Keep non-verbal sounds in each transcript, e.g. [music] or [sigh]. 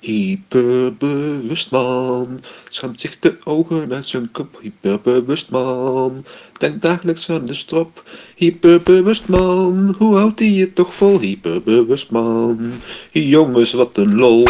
Hyperbewust man, schamt zich de ogen uit zijn kop. Hyperbewust man, denkt dagelijks aan de strop. Hyperbewust man, hoe houdt hij het toch vol? Hyperbewust man, jongens wat een lol.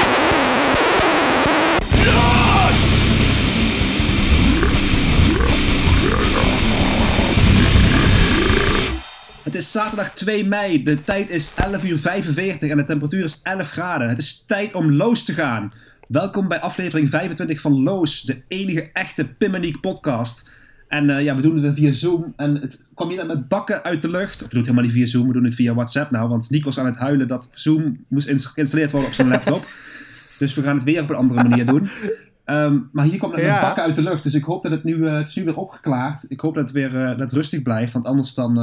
Is zaterdag 2 mei, de tijd is 11 uur 45 en de temperatuur is 11 graden. Het is tijd om Loos te gaan. Welkom bij aflevering 25 van Loos, de enige echte Pimmeniek podcast. En uh, ja, we doen het via Zoom en het kwam hier met bakken uit de lucht. We doen het helemaal niet via Zoom, we doen het via WhatsApp nou, want Nico was aan het huilen dat Zoom moest geïnstalleerd worden op zijn laptop. [laughs] dus we gaan het weer op een andere manier doen. Um, maar hier komt het ja. met bakken uit de lucht, dus ik hoop dat het nu, uh, het is nu weer opgeklaard. Ik hoop dat het weer uh, dat het rustig blijft, want anders dan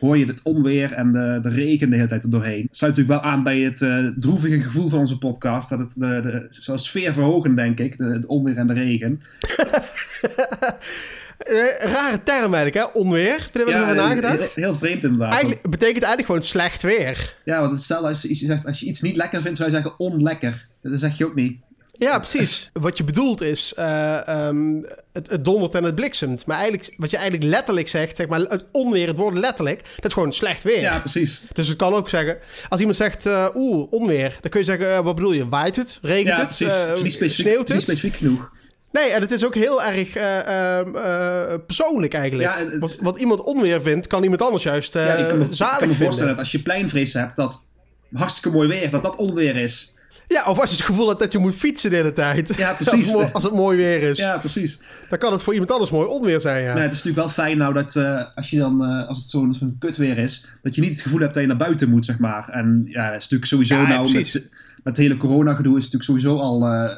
hoor je het onweer en de, de regen de hele tijd er doorheen. Het sluit natuurlijk wel aan bij het uh, droevige gevoel van onze podcast. Dat het de, de, zoals sfeer verhogen, denk ik. De, de onweer en de regen. [laughs] Eh, rare term eigenlijk, hè? Onweer. Hebben we ja, erover nagedacht? Heel, heel, vreemd inderdaad. Eigenlijk, want... betekent eigenlijk gewoon slecht weer. Ja, want stel als je, zegt, als je iets niet lekker vindt, zou je zeggen onlekker. Dat zeg je ook niet. Ja, precies. wat je bedoelt is, uh, um, het, het, dondert en het bliksemt. Maar eigenlijk, wat je eigenlijk letterlijk zegt, zeg maar, het onweer, het woord letterlijk, dat is gewoon slecht weer. Ja, precies. Dus het kan ook zeggen, als iemand zegt, uh, oeh, onweer, dan kun je zeggen, uh, wat bedoel je, waait het, regent ja, het, precies. het niet specifiek, sneeuwt het? Niet specifiek genoeg. Nee, en het is ook heel erg uh, persoonlijk eigenlijk. Ja, het... wat, wat, iemand onweer vindt, kan iemand anders juist ja, ik kan me, zalig ik kan me voorstellen dat als je pleinvrees hebt, dat hartstikke mooi weer, dat dat onweer is. Ja, of als je het gevoel hebt dat je moet fietsen de hele tijd. Ja, [laughs] precies. Als, als het mooi weer is. Ja, precies. Dan kan het voor iemand anders mooi onweer zijn, ja. Nee, het is natuurlijk wel fijn nou dat uh, als, je dan, uh, als het zo'n zo kutweer is, dat je niet het gevoel hebt dat je naar buiten moet, zeg maar. En ja, dat is natuurlijk sowieso ja, nou, met, met, het hele corona-gedoe is het natuurlijk sowieso al uh,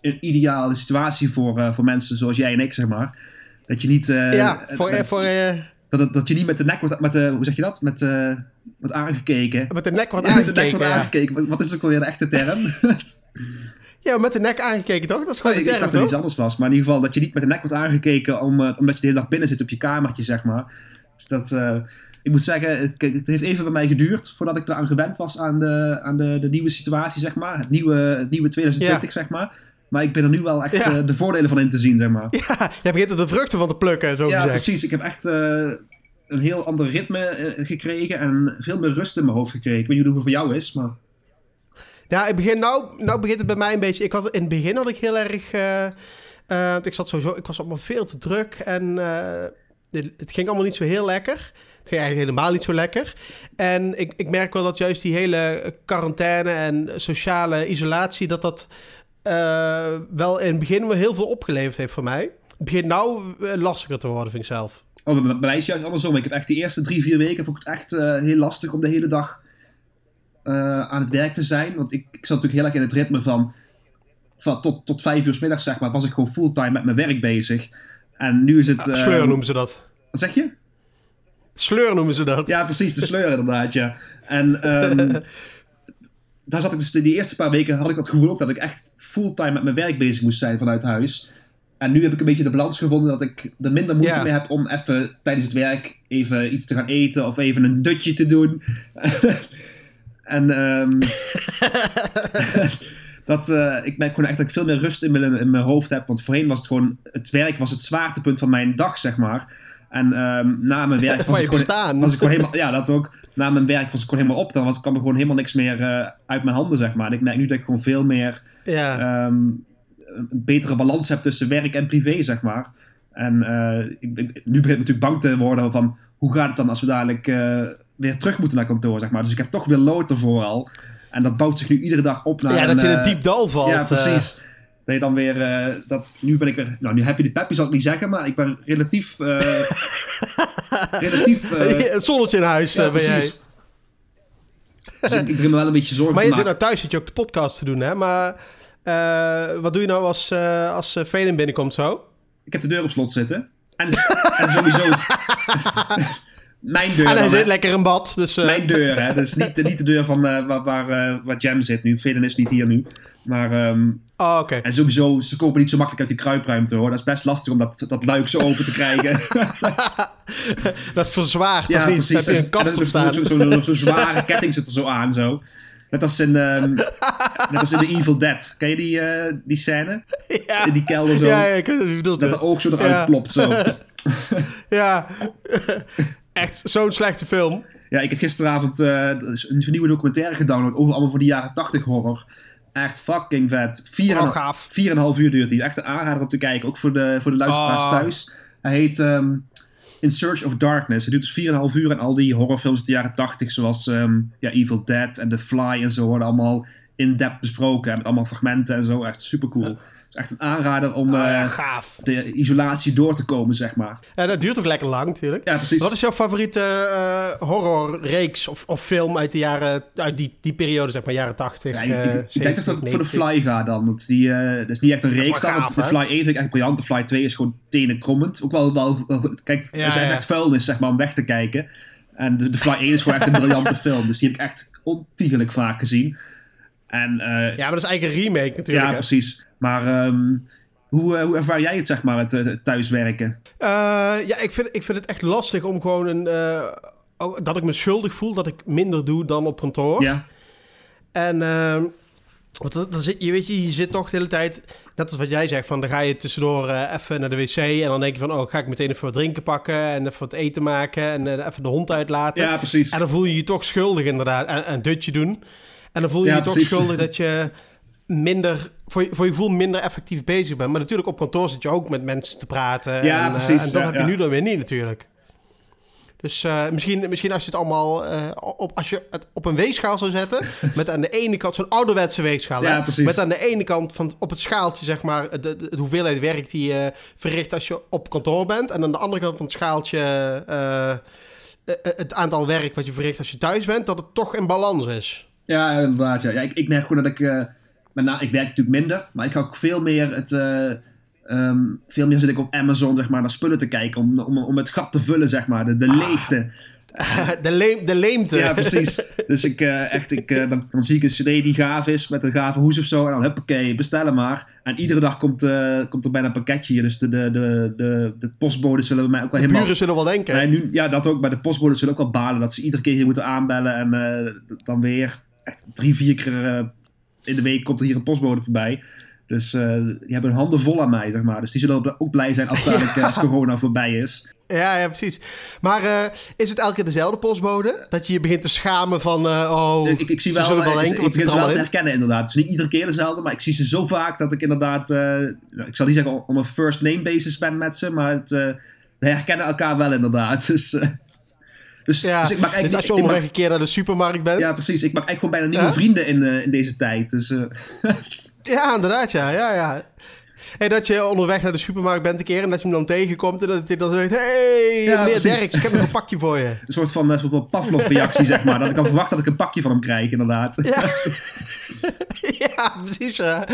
een ideale situatie voor, voor mensen zoals jij en ik, zeg maar. Dat je niet... ja, voor... voor dat, het, dat je niet met de nek wordt, met de, hoe zeg je dat? Met, uh, wordt aangekeken. Met de nek wordt ja, aangekeken. Met de nek wordt aangekeken. Wat, wat is ook alweer de echte term? [laughs] ja, met de nek aangekeken toch? Dat is gewoon oh, de term, Ik dacht dat iets anders was. Maar in ieder geval dat je niet met de nek wordt aangekeken om, uh, omdat je de hele dag binnen zit op je kamertje, zeg maar. Dus dat... Uh, ik moet zeggen, het, het heeft even bij mij geduurd voordat ik eraan gewend was aan de, aan de, de nieuwe situatie, zeg maar. Het nieuwe, het nieuwe 2020, ja. zeg maar. Maar ik ben er nu wel echt ja. uh, de voordelen van in te zien, zeg maar. [laughs] Ja, je begint er de vruchten van te plukken, zo ja, gezegd. precies. Ik heb echt uh, een heel ander ritme uh, gekregen en veel meer rust in mijn hoofd gekregen. Ik weet niet hoe het voor jou is, maar... Ja, ik begin nou, nou begint het bij mij een beetje... Ik had, in het begin had ik heel erg... ik zat sowieso... Ik was allemaal veel te druk en het ging allemaal niet zo heel lekker. Het ging eigenlijk helemaal niet zo lekker. En ik, ik merk wel dat juist die hele quarantaine en sociale isolatie... dat dat uh, wel in het begin heel veel opgeleverd heeft voor mij. Het begint nou lastiger te worden, vind ik zelf. Oh, bij mij is juist andersom. Ik heb echt die eerste drie, vier weken vond ik het echt uh, heel lastig om de hele dag uh, aan het werk te zijn. Want ik, ik zat natuurlijk heel erg in het ritme van, van tot, tot vijf uur s middags, zeg maar, was ik gewoon fulltime met mijn werk bezig. En nu is het... Uh, sleur noemen ze dat. Wat zeg je? Sleur noemen ze dat. Ja, precies, de sleur inderdaad, ja. En... Um, [laughs] daar zat ik dus de, die eerste paar weken had ik het gevoel ook dat ik echt fulltime met mijn werk bezig moest zijn vanuit huis. En nu heb ik een beetje de balans gevonden dat ik er minder moeite yeah. mee heb om even tijdens het werk even iets te gaan eten of even een dutje te doen. [laughs] en um, [laughs] dat, uh, ik merk gewoon echt dat ik veel meer rust in mijn, in mijn hoofd heb. Want voorheen was het gewoon, het werk was het zwaartepunt van mijn dag, zeg maar. En um, na mijn werk [laughs] was ik, gewoon, was ik gewoon helemaal, ja dat ook. Na mijn werk was ik gewoon helemaal op. Dan was, kwam er gewoon helemaal niks meer uh, uit mijn handen, zeg maar. En ik merk nu dat ik gewoon veel meer ja. um, een betere balans heb tussen werk en privé, zeg maar. En uh, ik, ik, nu begin ik natuurlijk bang te worden van hoe gaat het dan als we dadelijk uh, weer terug moeten naar kantoor, zeg maar. Dus ik heb toch weer lood ervoor al. En dat bouwt zich nu iedere dag op naar Ja, een, dat je in een diep dal valt. Ja, precies. Dat je dan weer, dat, nu ben ik weer, nou nu heb je de pepje zal ik niet zeggen, maar ik ben relatief, [laughs] [laughs] relatief... [laughs] Uh, het zonnetje in huis ja, ben jij. [laughs] Dus ik, ik begin me wel een beetje zorgen Maar je zit nou thuis, zit je ook de podcast te doen, hè? Maar wat doe je nou als, als Velen binnenkomt zo? Ik heb de deur op slot zitten. En, en sowieso... mijn deur. En hij zit lekker in bad, dus... uh, Mijn deur, hè. Dus niet, niet de deur van uh, waar, waar, uh, waar Jam zit nu. Velen is niet hier nu. Maar... Um, Oh, oké. En sowieso, ze kopen niet zo makkelijk uit die kruipruimte hoor. Dat is best lastig om dat, dat luik zo open te krijgen. [laughs] dat is verzwaard, ja, niet? precies. Heb je een kast op Zo'n staan? zo, zo, zo, zo zware ketting zit er zo aan, zo. Net als in, ehm, [laughs] net als in The Evil Dead. Ken je die, eh, die scène? Ja. In die kelder zo. Ja, ja, ik bedoelt. Dat de oog zo eruit Ja. klopt zo. [laughs] Ja, echt zo'n slechte film. Ja, ik heb gisteravond eh, een nieuwe documentaire gedownload over allemaal van die jaren 80 horror. Echt fucking vet. Vier en, Oh, gaaf. vier en een half uur duurt hij. Echt een aanrader om te kijken. Ook voor de, voor de luisteraars Oh. thuis. Hij heet ehm, In Search of Darkness. Hij duurt dus 4,5 uur en al die horrorfilms uit de jaren 80, zoals ehm, ja, Evil Dead en The Fly en zo, worden allemaal in-depth besproken. En met allemaal fragmenten en zo. Echt super cool. Echt een aanrader om Oh, ja, eh, gaaf. de isolatie door te komen, zeg maar. Ja, dat duurt ook lekker lang natuurlijk. Ja, precies. Wat is jouw favoriete eh, horrorreeks of, of film uit, de jaren, uit die, die periode, zeg maar, jaren 80? Ja, ik, eh, ik- ik denk dat ik 70, voor de 90? Fly ga dan. Want die, dat is niet echt een is reeks dan. want gaaf, de? Fly 1 vind ik echt briljant. De Fly 2 is gewoon tenenkrommend. Ook wel, wel, wel- kijk, er zijn ja. echt vuilnis zeg maar, om weg te kijken. En de, de Fly 1 is gewoon echt een briljante [laughs] film. Dus die heb ik echt ontiegelijk vaak gezien. En eh, Ja, maar dat is eigenlijk een remake natuurlijk. ja, hè? precies. Maar ehm, hoe, eh, hoe ervaar jij het, zeg maar, het, eh, thuiswerken? Ja, ik vind, ik vind het echt lastig om gewoon een... dat ik me schuldig voel dat ik minder doe dan op kantoor. Ja, En ehm, want dan zit, je, weet je, je zit toch de hele tijd... Net als wat jij zegt, van dan ga je tussendoor even naar de wc... en dan denk je van, oh, ga ik meteen even wat drinken pakken... en even wat eten maken en even de hond uitlaten. ja precies. En dan voel je je toch schuldig inderdaad. En een dutje doen. En dan voel je Ja, je toch precies. schuldig dat je minder... Voor je, voor je gevoel minder effectief bezig bent. Maar natuurlijk op kantoor zit je ook met mensen te praten. Ja, en, eh, precies. en dat Ja, heb je nu dan weer niet natuurlijk. Dus eh, misschien, misschien als je het allemaal eh, op, als je het op een weegschaal zou zetten. [laughs] met aan de ene kant zo'n ouderwetse weegschaal. Ja. Met aan de ene kant van, op het schaaltje, zeg maar, de, de, de hoeveelheid werk die je verricht als je op kantoor bent. En aan de andere kant van het schaaltje. het aantal werk wat je verricht als je thuis bent, dat het toch in balans is. Ja, inderdaad. Ja. Ja, ik, ik merk gewoon dat ik... eh, met na, ik werk natuurlijk minder, maar ik ga ook veel meer het... eh, ehm, veel meer zit ik op Amazon, zeg maar, naar spullen te kijken. Om, om, om het gat te vullen, zeg maar. De, de Ah. leegte. [laughs] de, leem, de leemte. Ja, precies. Dus ik, eh, echt, ik, dan, dan zie ik een cd die gaaf is, met een gave hoes of zo. En dan huppakee, bestellen maar. En iedere dag komt, komt er bijna een pakketje hier. Dus de, de, de, de, de postbodes zullen bij mij ook wel de helemaal... buren zullen wel denken. Nee, nu, ja, dat ook. Maar de postbodes zullen ook wel balen dat ze iedere keer hier moeten aanbellen. En dan weer echt drie, vier keer eh, in de week komt er hier een postbode voorbij. Dus eh, die hebben hun handen vol aan mij, zeg maar. Dus die zullen ook blij zijn als, dadelijk, [laughs] eh, als corona voorbij is. Ja, ja, precies. Maar is het elke keer dezelfde postbode? Dat je je begint te schamen van, eh, oh, ik, ik zie ze wel, zullen wel denken, ik wat begin ze wel te herkennen inderdaad. Het is niet iedere keer dezelfde, maar ik zie ze zo vaak dat ik inderdaad, nou, ik zal niet zeggen om een first name basis ben met ze, maar het, we herkennen elkaar wel inderdaad. [laughs] Dus, dus, Ja, dus ik maak dus als je onderweg een keer naar de supermarkt bent. Ja, precies. Ik maak eigenlijk gewoon bijna nieuwe Ja? vrienden in, eh, in deze tijd. Dus, eh, [laughs] Ja, inderdaad, ja, ja, ja. Hey, dat je onderweg naar de supermarkt bent een keer en dat je hem dan tegenkomt en dat hij dan zegt... Hey, Ja, meneer. Derks, ik heb nog een pakje voor je. een soort van, eh, soort van Pavlov-reactie, zeg maar. Dat ik kan verwachten dat ik een pakje van hem krijg, inderdaad. Ja, [laughs] [laughs] ja precies, ja.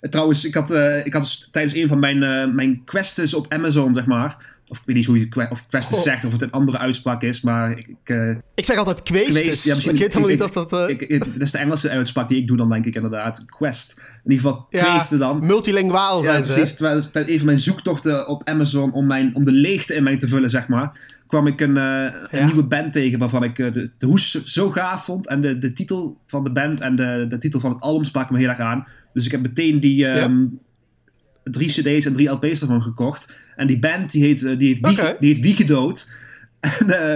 En Trouwens, ik had, eh, ik had dus tijdens een van mijn, eh mijn quests op Amazon, zeg maar... Of ik weet niet hoe je que- of Oh. zegt, of het een andere uitspraak is, maar ik... ik, eh, Ik zeg altijd Kweest, ja, misschien- ik weet helemaal niet of dat... eh, ik, dat is de Engelse uitspraak die ik doe dan, denk ik inderdaad. Quest. In ieder geval, ja, kweesten dan. multilinguaal Ja, zijn precies. Terwijl tijdens een van mijn zoektochten op Amazon om, mijn, om de leegte in mij te vullen, zeg maar, kwam ik een, eh, een Ja. nieuwe band tegen waarvan ik de, de hoes zo- gaaf vond. En de, de titel van de band en de, de titel van het album spraken me heel erg aan. Dus ik heb meteen die ehm, drie cd's en drie LP's ervan gekocht. En die band die heet, eh, die heet, die heet Wiegedood. [laughs] En, eh,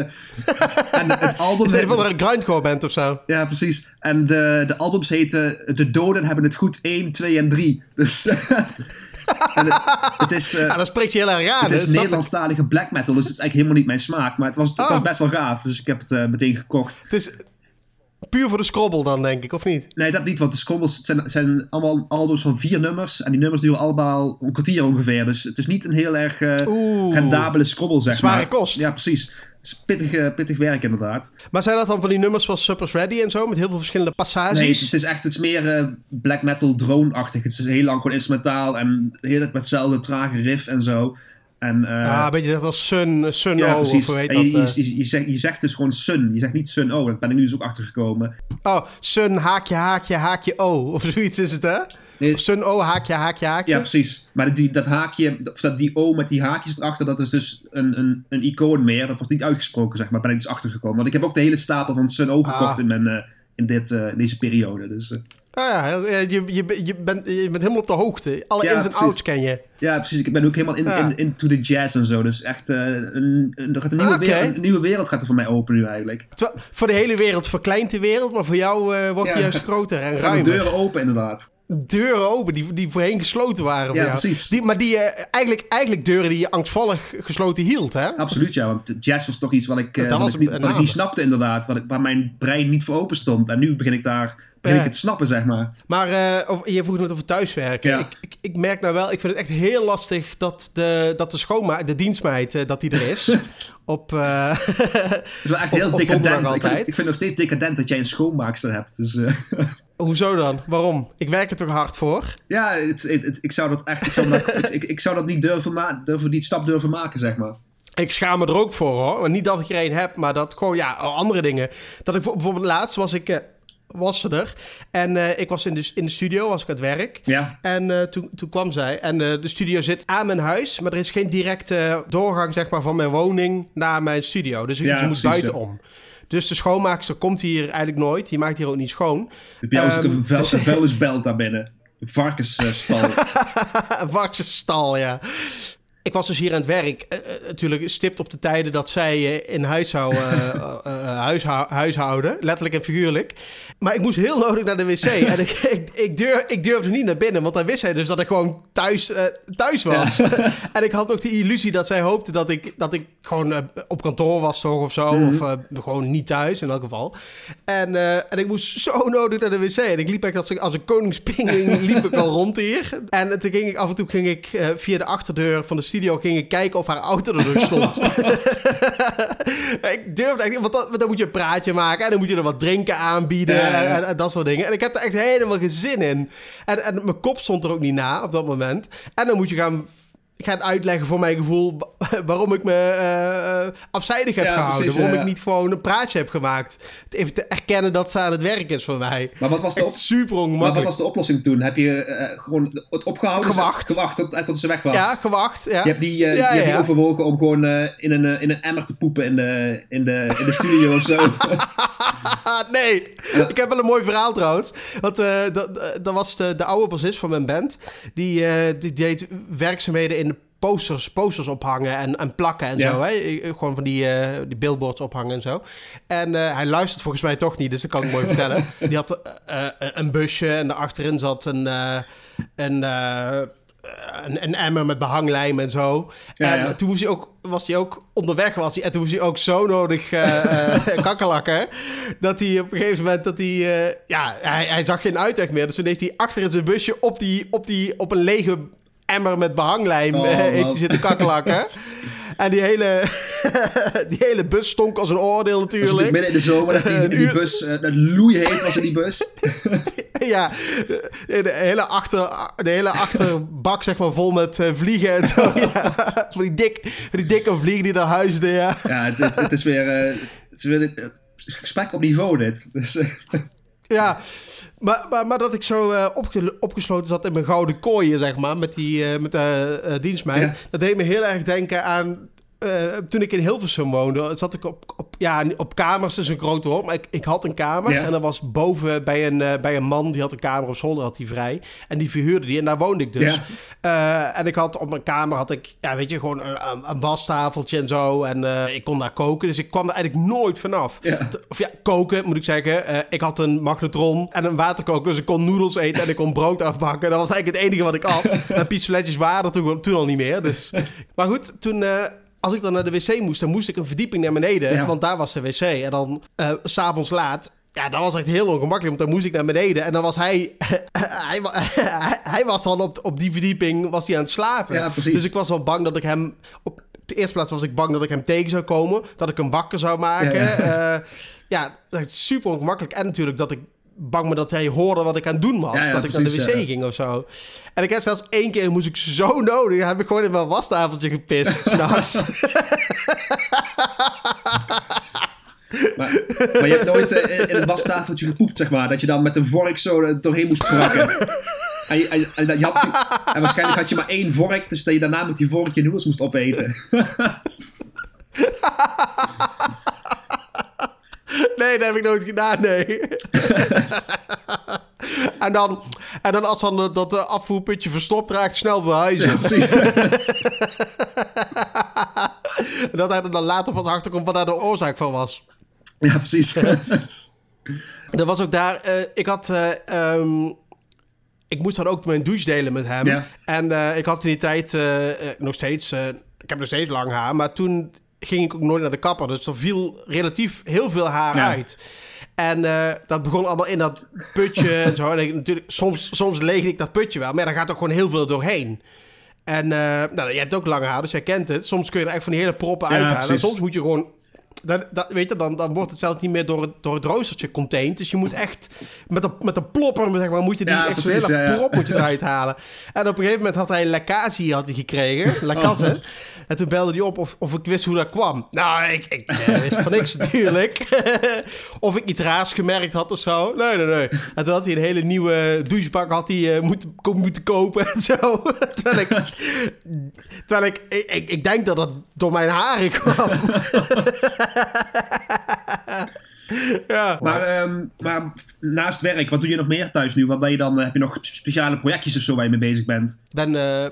en het album... Is het een van een grindcore band of zo? Ja, precies. En de, de albums heten De Doden hebben het goed 1, 2 en 3. Dus [laughs] en het, het is, Ja, dat spreekt je heel erg aan. het is. Nederlandstalige black metal, dus het is eigenlijk helemaal niet mijn smaak. Maar het was, het Ah. was best wel gaaf, dus ik heb het meteen gekocht. Het is puur voor de scrobbel dan, denk ik, of niet? Nee, dat niet, want de Scrobbles het zijn, zijn allemaal albums van vier nummers. En die nummers duren allemaal een kwartier ongeveer. Dus het is niet een heel erg eh Oeh. rendabele scrobbel, zeg Zware maar. kost. Ja, precies. Het is pittig, eh, pittig werk, inderdaad. Maar zijn dat dan van die nummers zoals Supper's Ready en zo, met heel veel verschillende passages? Nee, het is echt het is meer eh, black metal drone-achtig. Het is heel lang gewoon instrumentaal en heel met hetzelfde trage riff en zo. En, eh, ja, een beetje net als Sun, Sun ja, O, of En dat? je, je, eh? je, je zegt, je zegt dus gewoon Sun. Je zegt niet Sun O. Daar ben ik nu dus ook achter gekomen. Oh, Sun, haakje, haakje, haakje O, of zoiets is het, hè? Nee, Of Sun O, haakje, haakje, haakje. ja, precies. Maar die, dat haakje, of dat, die O met die haakjes erachter, dat is dus een, een, een icoon meer. Dat wordt niet uitgesproken, zeg maar. Ben ik dus achter gekomen. Want ik heb ook de hele stapel van Sun O gekocht Ah. in mijn, eh, in dit, eh, deze periode. Dus, eh, ja, heel- ja, je, je, je, bent, je bent helemaal op de hoogte. Alle Ja, ins en outs ken je. ja, precies. Ik ben ook helemaal in, Ja. in, into the jazz en zo. Dus echt, eh, een, een, er gaat een, nieuwe Ah, wereld, een nieuwe wereld gaat er voor mij open nu eigenlijk. Terwijl, voor de hele wereld verkleint de wereld, maar voor jou eh, wordt die juist groter en [laughs] Er de ruimer. deuren open inderdaad. Deuren open die, die voorheen gesloten waren Ja, precies. Die, maar die eh, eigenlijk, eigenlijk deuren die je angstvallig gesloten hield, hè? Absoluut, ja. Want jazz was toch iets wat ik, wat ik, wat ik niet snapte inderdaad. Wat ik, waar mijn brein niet voor open stond. En nu begin ik daar begin Ja. ik het snappen, zeg maar. Maar eh, of, je vroeg net over thuiswerken. Ja. Ik, ik, ik merk nou wel, ik vind het echt heel lastig dat de, dat de schoonmaak, de dienstmeid, eh, dat die er is. [laughs] op, eh, Het is wel echt Op- heel op decadent. Ik vind, ik vind nog steeds decadent dat jij een schoonmaakster hebt. Dus [laughs] hoezo dan? Waarom? Ik werk er toch hard voor? ja, het, het, het- ik zou dat echt... Ik zou dat, [laughs] ik, ik, ik zou dat niet durven, ma durven die stap durven maken, zeg maar. Ik schaam me er ook voor hoor. Niet dat ik er een heb, maar dat gewoon, ja, andere dingen. Dat ik bijvoorbeeld laatst was ik, was ze er. En eh, ik was in de, in de studio, was ik aan het werk. Ja, En eh, toen, toen kwam zij. En eh, de studio zit aan mijn huis. Maar er is geen directe doorgang zeg maar, van mijn woning naar mijn studio. Dus ik, Ja, je moet buitenom. Dus de schoonmaakster komt hier eigenlijk nooit. Die maakt hier ook niet schoon. heb jij Ehm, een, [laughs] vuil, een vuilnisbelt daar binnen? Varkensstal. Varkensstal, [laughs] ja. Ik was dus hier aan het werk. eh, eh, natuurlijk stipt op de tijden dat zij eh, in huis zou [laughs] huishou- huishouden. Letterlijk en figuurlijk. Maar ik moest heel nodig naar de wc. [laughs] en ik, ik, ik, durf, ik durfde niet naar binnen. Want dan wist zij dus dat ik gewoon thuis, thuis was. [laughs] en ik had ook de illusie dat zij hoopte dat ik, dat ik gewoon op kantoor was toch of zo. Of eh, gewoon niet thuis in elk geval. En, en ik moest zo nodig naar de wc. En ik liep echt als, als een koningspinging liep ik al rond hier. En toen ging ik af en toe ging ik, via de achterdeur van de studio ging ik kijken of haar auto er nog stond. [laughs] [laughs] ik durfde echt niet, want dan, want dan moet je een praatje maken en dan moet je er wat drinken aanbieden Ja, ja, ja. En, en, en dat soort dingen. En ik heb er echt helemaal geen zin in. En, en mijn kop stond er ook niet na op dat moment. En dan moet je gaan, gaan uitleggen voor mijn gevoel wa- waarom ik me eh, eh, afzijdig heb Ja, gehouden. precies, waarom ja, ik niet gewoon een praatje heb gemaakt. Even te erkennen dat ze aan het werk is voor mij. Maar wat was de, op, super maar wat was de oplossing toen? Heb je eh, gewoon het opgehouden? Gewacht. Gewacht tot, tot ze weg was? Ja, gewacht. Ja. Je hebt die, je hebt die overwogen om gewoon in, een, in een emmer te poepen in de, in de, in de studio of zo. [laughs] Nee, ik heb wel een mooi verhaal trouwens. Want dat, dat was de, de oude bassist van mijn band. Die, die deed werkzaamheden in posters, posters ophangen en, en plakken en Ja. zo. Hè? Gewoon van die, eh, die billboards ophangen en zo. En eh, hij luistert volgens mij toch niet, dus dat kan ik mooi [laughs] vertellen. Die had eh, een busje en achterin zat een... een een, een emmer met behanglijm en zo. Ja, en ja. toen moest hij ook, was hij ook onderweg was hij, en toen moest hij ook zo nodig [laughs] kakkelakken. Dat hij op een gegeven moment dat hij, ja, hij, hij zag geen uitweg meer. Dus toen heeft hij achter in zijn busje op, die, op, die, op een lege emmer met behanglijm Oh, eh, heeft hij zitten kakkelakken. [laughs] en die hele, [laughs] die hele bus stonk als een oordeel was natuurlijk midden in de zomer dat die, bus, eh, dat loeiheet was in die bus. [laughs] Ja, de, hele, achter, de hele achterbak zeg maar vol met eh, vliegen en zo. Ja. Van die, dik, van die dikke vliegen die naar huis ja. Ja, het, het, het is weer, het is weer een gesprek op niveau dit. Dus, Ja, maar, maar, maar dat ik zo eh, opge- opgesloten zat in mijn gouden kooien, zeg maar, met die eh, met de eh, dienstmeid. Ja. Dat deed me heel erg denken aan... eh, toen ik in Hilversum woonde, zat ik op, op, ja, op kamers, is een groot woord, maar ik, ik had een kamer. Ja. En dat was boven bij een, eh, bij een man, die had een kamer op zolder, had hij vrij. En die verhuurde die en daar woonde ik dus. Ja. Eh, en ik had op mijn kamer, had ik, ja, weet je, gewoon een, een, wastafeltje en zo. En ik kon daar koken, dus ik kwam er eigenlijk nooit vanaf. Ja. Of ja, koken moet ik zeggen. Ik had een magnetron en een waterkoker, dus ik kon noedels eten en ik kon brood afbakken. Dat was eigenlijk het enige wat ik at. [laughs] en pistoletjes waren er toen, toen al niet meer. Dus. [laughs] Maar goed, toen... eh, als ik dan naar de wc moest, dan moest ik een verdieping naar beneden. Ja. Want daar was de wc. En dan eh, s s'avonds laat... Ja, dat was echt heel ongemakkelijk, want dan moest ik naar beneden. En dan was hij... [laughs] hij, [laughs] hij was dan op, op die verdieping was hij aan het slapen. Ja, precies. Dus ik was wel bang dat ik hem... Op de eerste plaats was ik bang dat ik hem tegen zou komen. Dat ik hem wakker zou maken. Ja, Ja, is super ongemakkelijk. En natuurlijk dat ik bang ben dat hij hoorde wat ik aan het doen was. Ja, ja, dat ik naar de wc ja. ging of zo. En ik heb zelfs één keer moest ik zo nodig. heb ik gewoon in mijn wastafeltje gepist. [laughs] s'nachts. maar, maar je hebt nooit eh, in het wastafeltje gepoept, zeg maar. Dat je dan met een vork zo er doorheen moest krakken. En, je- en, en, dat je had, en waarschijnlijk had je maar één vork, dus dat je daarna met die vork je noedels moest opeten. [laughs] Nee, dat heb ik nooit gedaan, nee. [laughs] en, dan, en dan als dan dat- eh, afvoerputje verstopt raakt, snel verhuizen. [laughs] dat hij er dan later pas achter komt wat daar de oorzaak van was. Ja, precies. [laughs] Er was ook daar, eh, ik had, eh, ehm, ik moest dan ook mijn douche delen met hem. Ja. En ik had in die tijd nog steeds, ik heb nog steeds lang haar, maar toen ging ik ook nooit naar de kapper. Dus er viel relatief heel veel haar Ja. uit. En eh, dat begon allemaal in dat putje en zo. En ik, natuurlijk, soms, soms leegde ik dat putje wel, maar daar gaat ook gewoon heel veel doorheen. En eh, nou, je hebt ook lange haar, dus jij kent het. Soms kun je er echt van die hele proppen Ja, uithalen. En soms moet je gewoon... Dat, weet je, dan, dan wordt het zelfs niet meer door het, door het roostertje contained. Dus je moet echt met een, met een plopper, zeg maar, moet je die Ja, echt hele ja, ja. prop moet je eruit halen. En op een gegeven moment had hij een lekkasie had hij gekregen, [laughs] lakasse. Oh. En toen belde hij op of, of ik wist hoe dat kwam. Nou, ik, ik eh, wist van niks [laughs] natuurlijk. [laughs] of ik iets raars gemerkt had of zo. Nee, nee, nee. En toen had hij een hele nieuwe douchebak had hij, eh, moeten, moeten kopen en zo. terwijl ik, terwijl ik, ik, ik, ik denk dat dat door mijn haren kwam. [laughs] ja. Maar, ehm, maar naast werk, wat doe je nog meer thuis nu? Wat ben je dan, eh, heb je nog speciale projectjes of zo waar je mee bezig bent? Ik ben eh,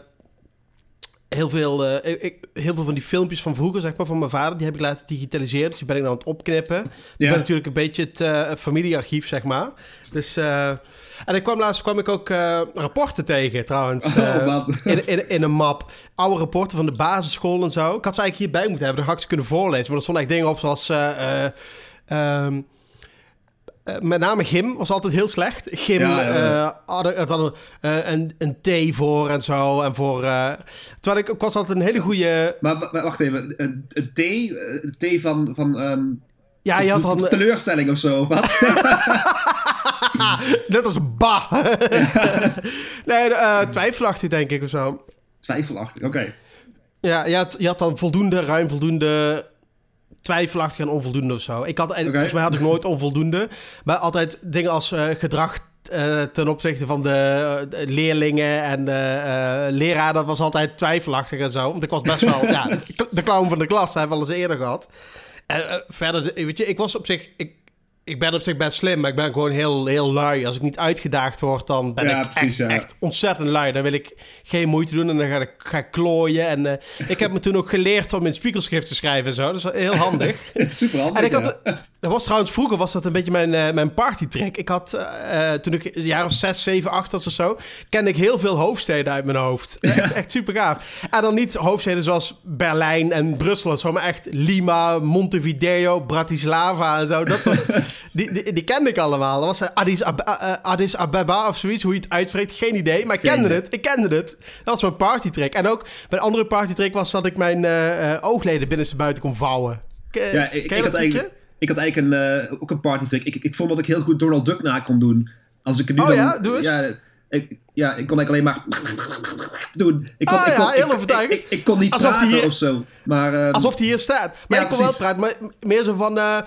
heel, veel, eh, ik, heel veel van die filmpjes van vroeger, zeg maar, van mijn vader, die heb ik laten digitaliseren. Dus die ben ik nou aan het opknippen. Ik ben natuurlijk een beetje het eh, familiearchief, zeg maar. Dus, eh, en ik kwam laatst kwam ik ook eh, rapporten tegen, trouwens. Oh, eh, in, in, in een map. Oude rapporten van de basisschool en zo. Ik had ze eigenlijk hierbij moeten hebben, dan had ik ze kunnen voorlezen. Maar er stonden echt dingen op zoals... eh, eh, ehm, eh, met name gym was altijd heel slecht. Gym Ja, ja, ja. hadden het hadden een, een T voor en zo. En voor, terwijl ik, ik was altijd een hele goede... Maar wa- wa- wacht even, een, een T, een T van, van ehm, Ja, je had dan... te- teleurstelling of zo, wat? [laughs] [laughs] Net als ba. [laughs] nee, eh twijfelachtig denk ik of zo. Twijfelachtig, oké. Ja, je had, je had dan voldoende, ruim voldoende, twijfelachtig en onvoldoende of zo. Ik had, Oké. volgens mij had ik nooit onvoldoende. Maar altijd dingen als eh, gedrag eh, ten opzichte van de, de leerlingen en eh, leraar, dat was altijd twijfelachtig en zo. Want ik was best wel, [laughs] ja, de clown van de klas, dat hebben we al eens eerder gehad. En verder, weet je, ik was op zich, ik, ik ben op zich best slim, maar ik ben gewoon heel, heel lui. Als ik niet uitgedaagd word, dan ben Ja, ik precies, echt, ja. echt ontzettend lui. Dan wil ik geen moeite doen en dan ga ik, ga klooien. En eh, ik heb me toen ook geleerd om in spiegelschrift te schrijven en zo. Dat is heel handig. [laughs] Super handig, En ik had, ja. dat was trouwens, vroeger was dat een beetje mijn, eh, mijn partytrick. Ik had, eh, toen ik een jaar of zes, zeven, acht was of zo, kende ik heel veel hoofdsteden uit mijn hoofd. Echt, echt super gaaf. En dan niet hoofdsteden zoals Berlijn en Brussel en zo, maar echt Lima, Montevideo, Bratislava en zo. Dat was, [laughs] die, die, die kende ik allemaal. Dat was eh, Addis, eh, eh, Addis Abeba of zoiets, hoe je het uitspreekt. Geen idee, maar ik kende het. Ik kende het. Dat was mijn partytrick. En ook mijn andere partytrick was dat ik mijn eh, oogleden binnenste buiten kon vouwen. Ja, ik, ken ik je had eigenlijk, ik had eigenlijk een, ook een partytrick. Ik, ik, ik vond dat ik heel goed Donald Duck na kon doen. Als ik nu Oh dan, ja? Doe eens. Ja, ik, ja, ik kon eigenlijk alleen maar doen. Ik kon, Ah ik ja, kon, heel ik, overtuigend. ik, ik, ik kon niet Alsof die praten hier- of zo. Maar, ehm, Alsof hij hier staat. Maar Ja, ik kon wel praten, maar meer zo van... eh,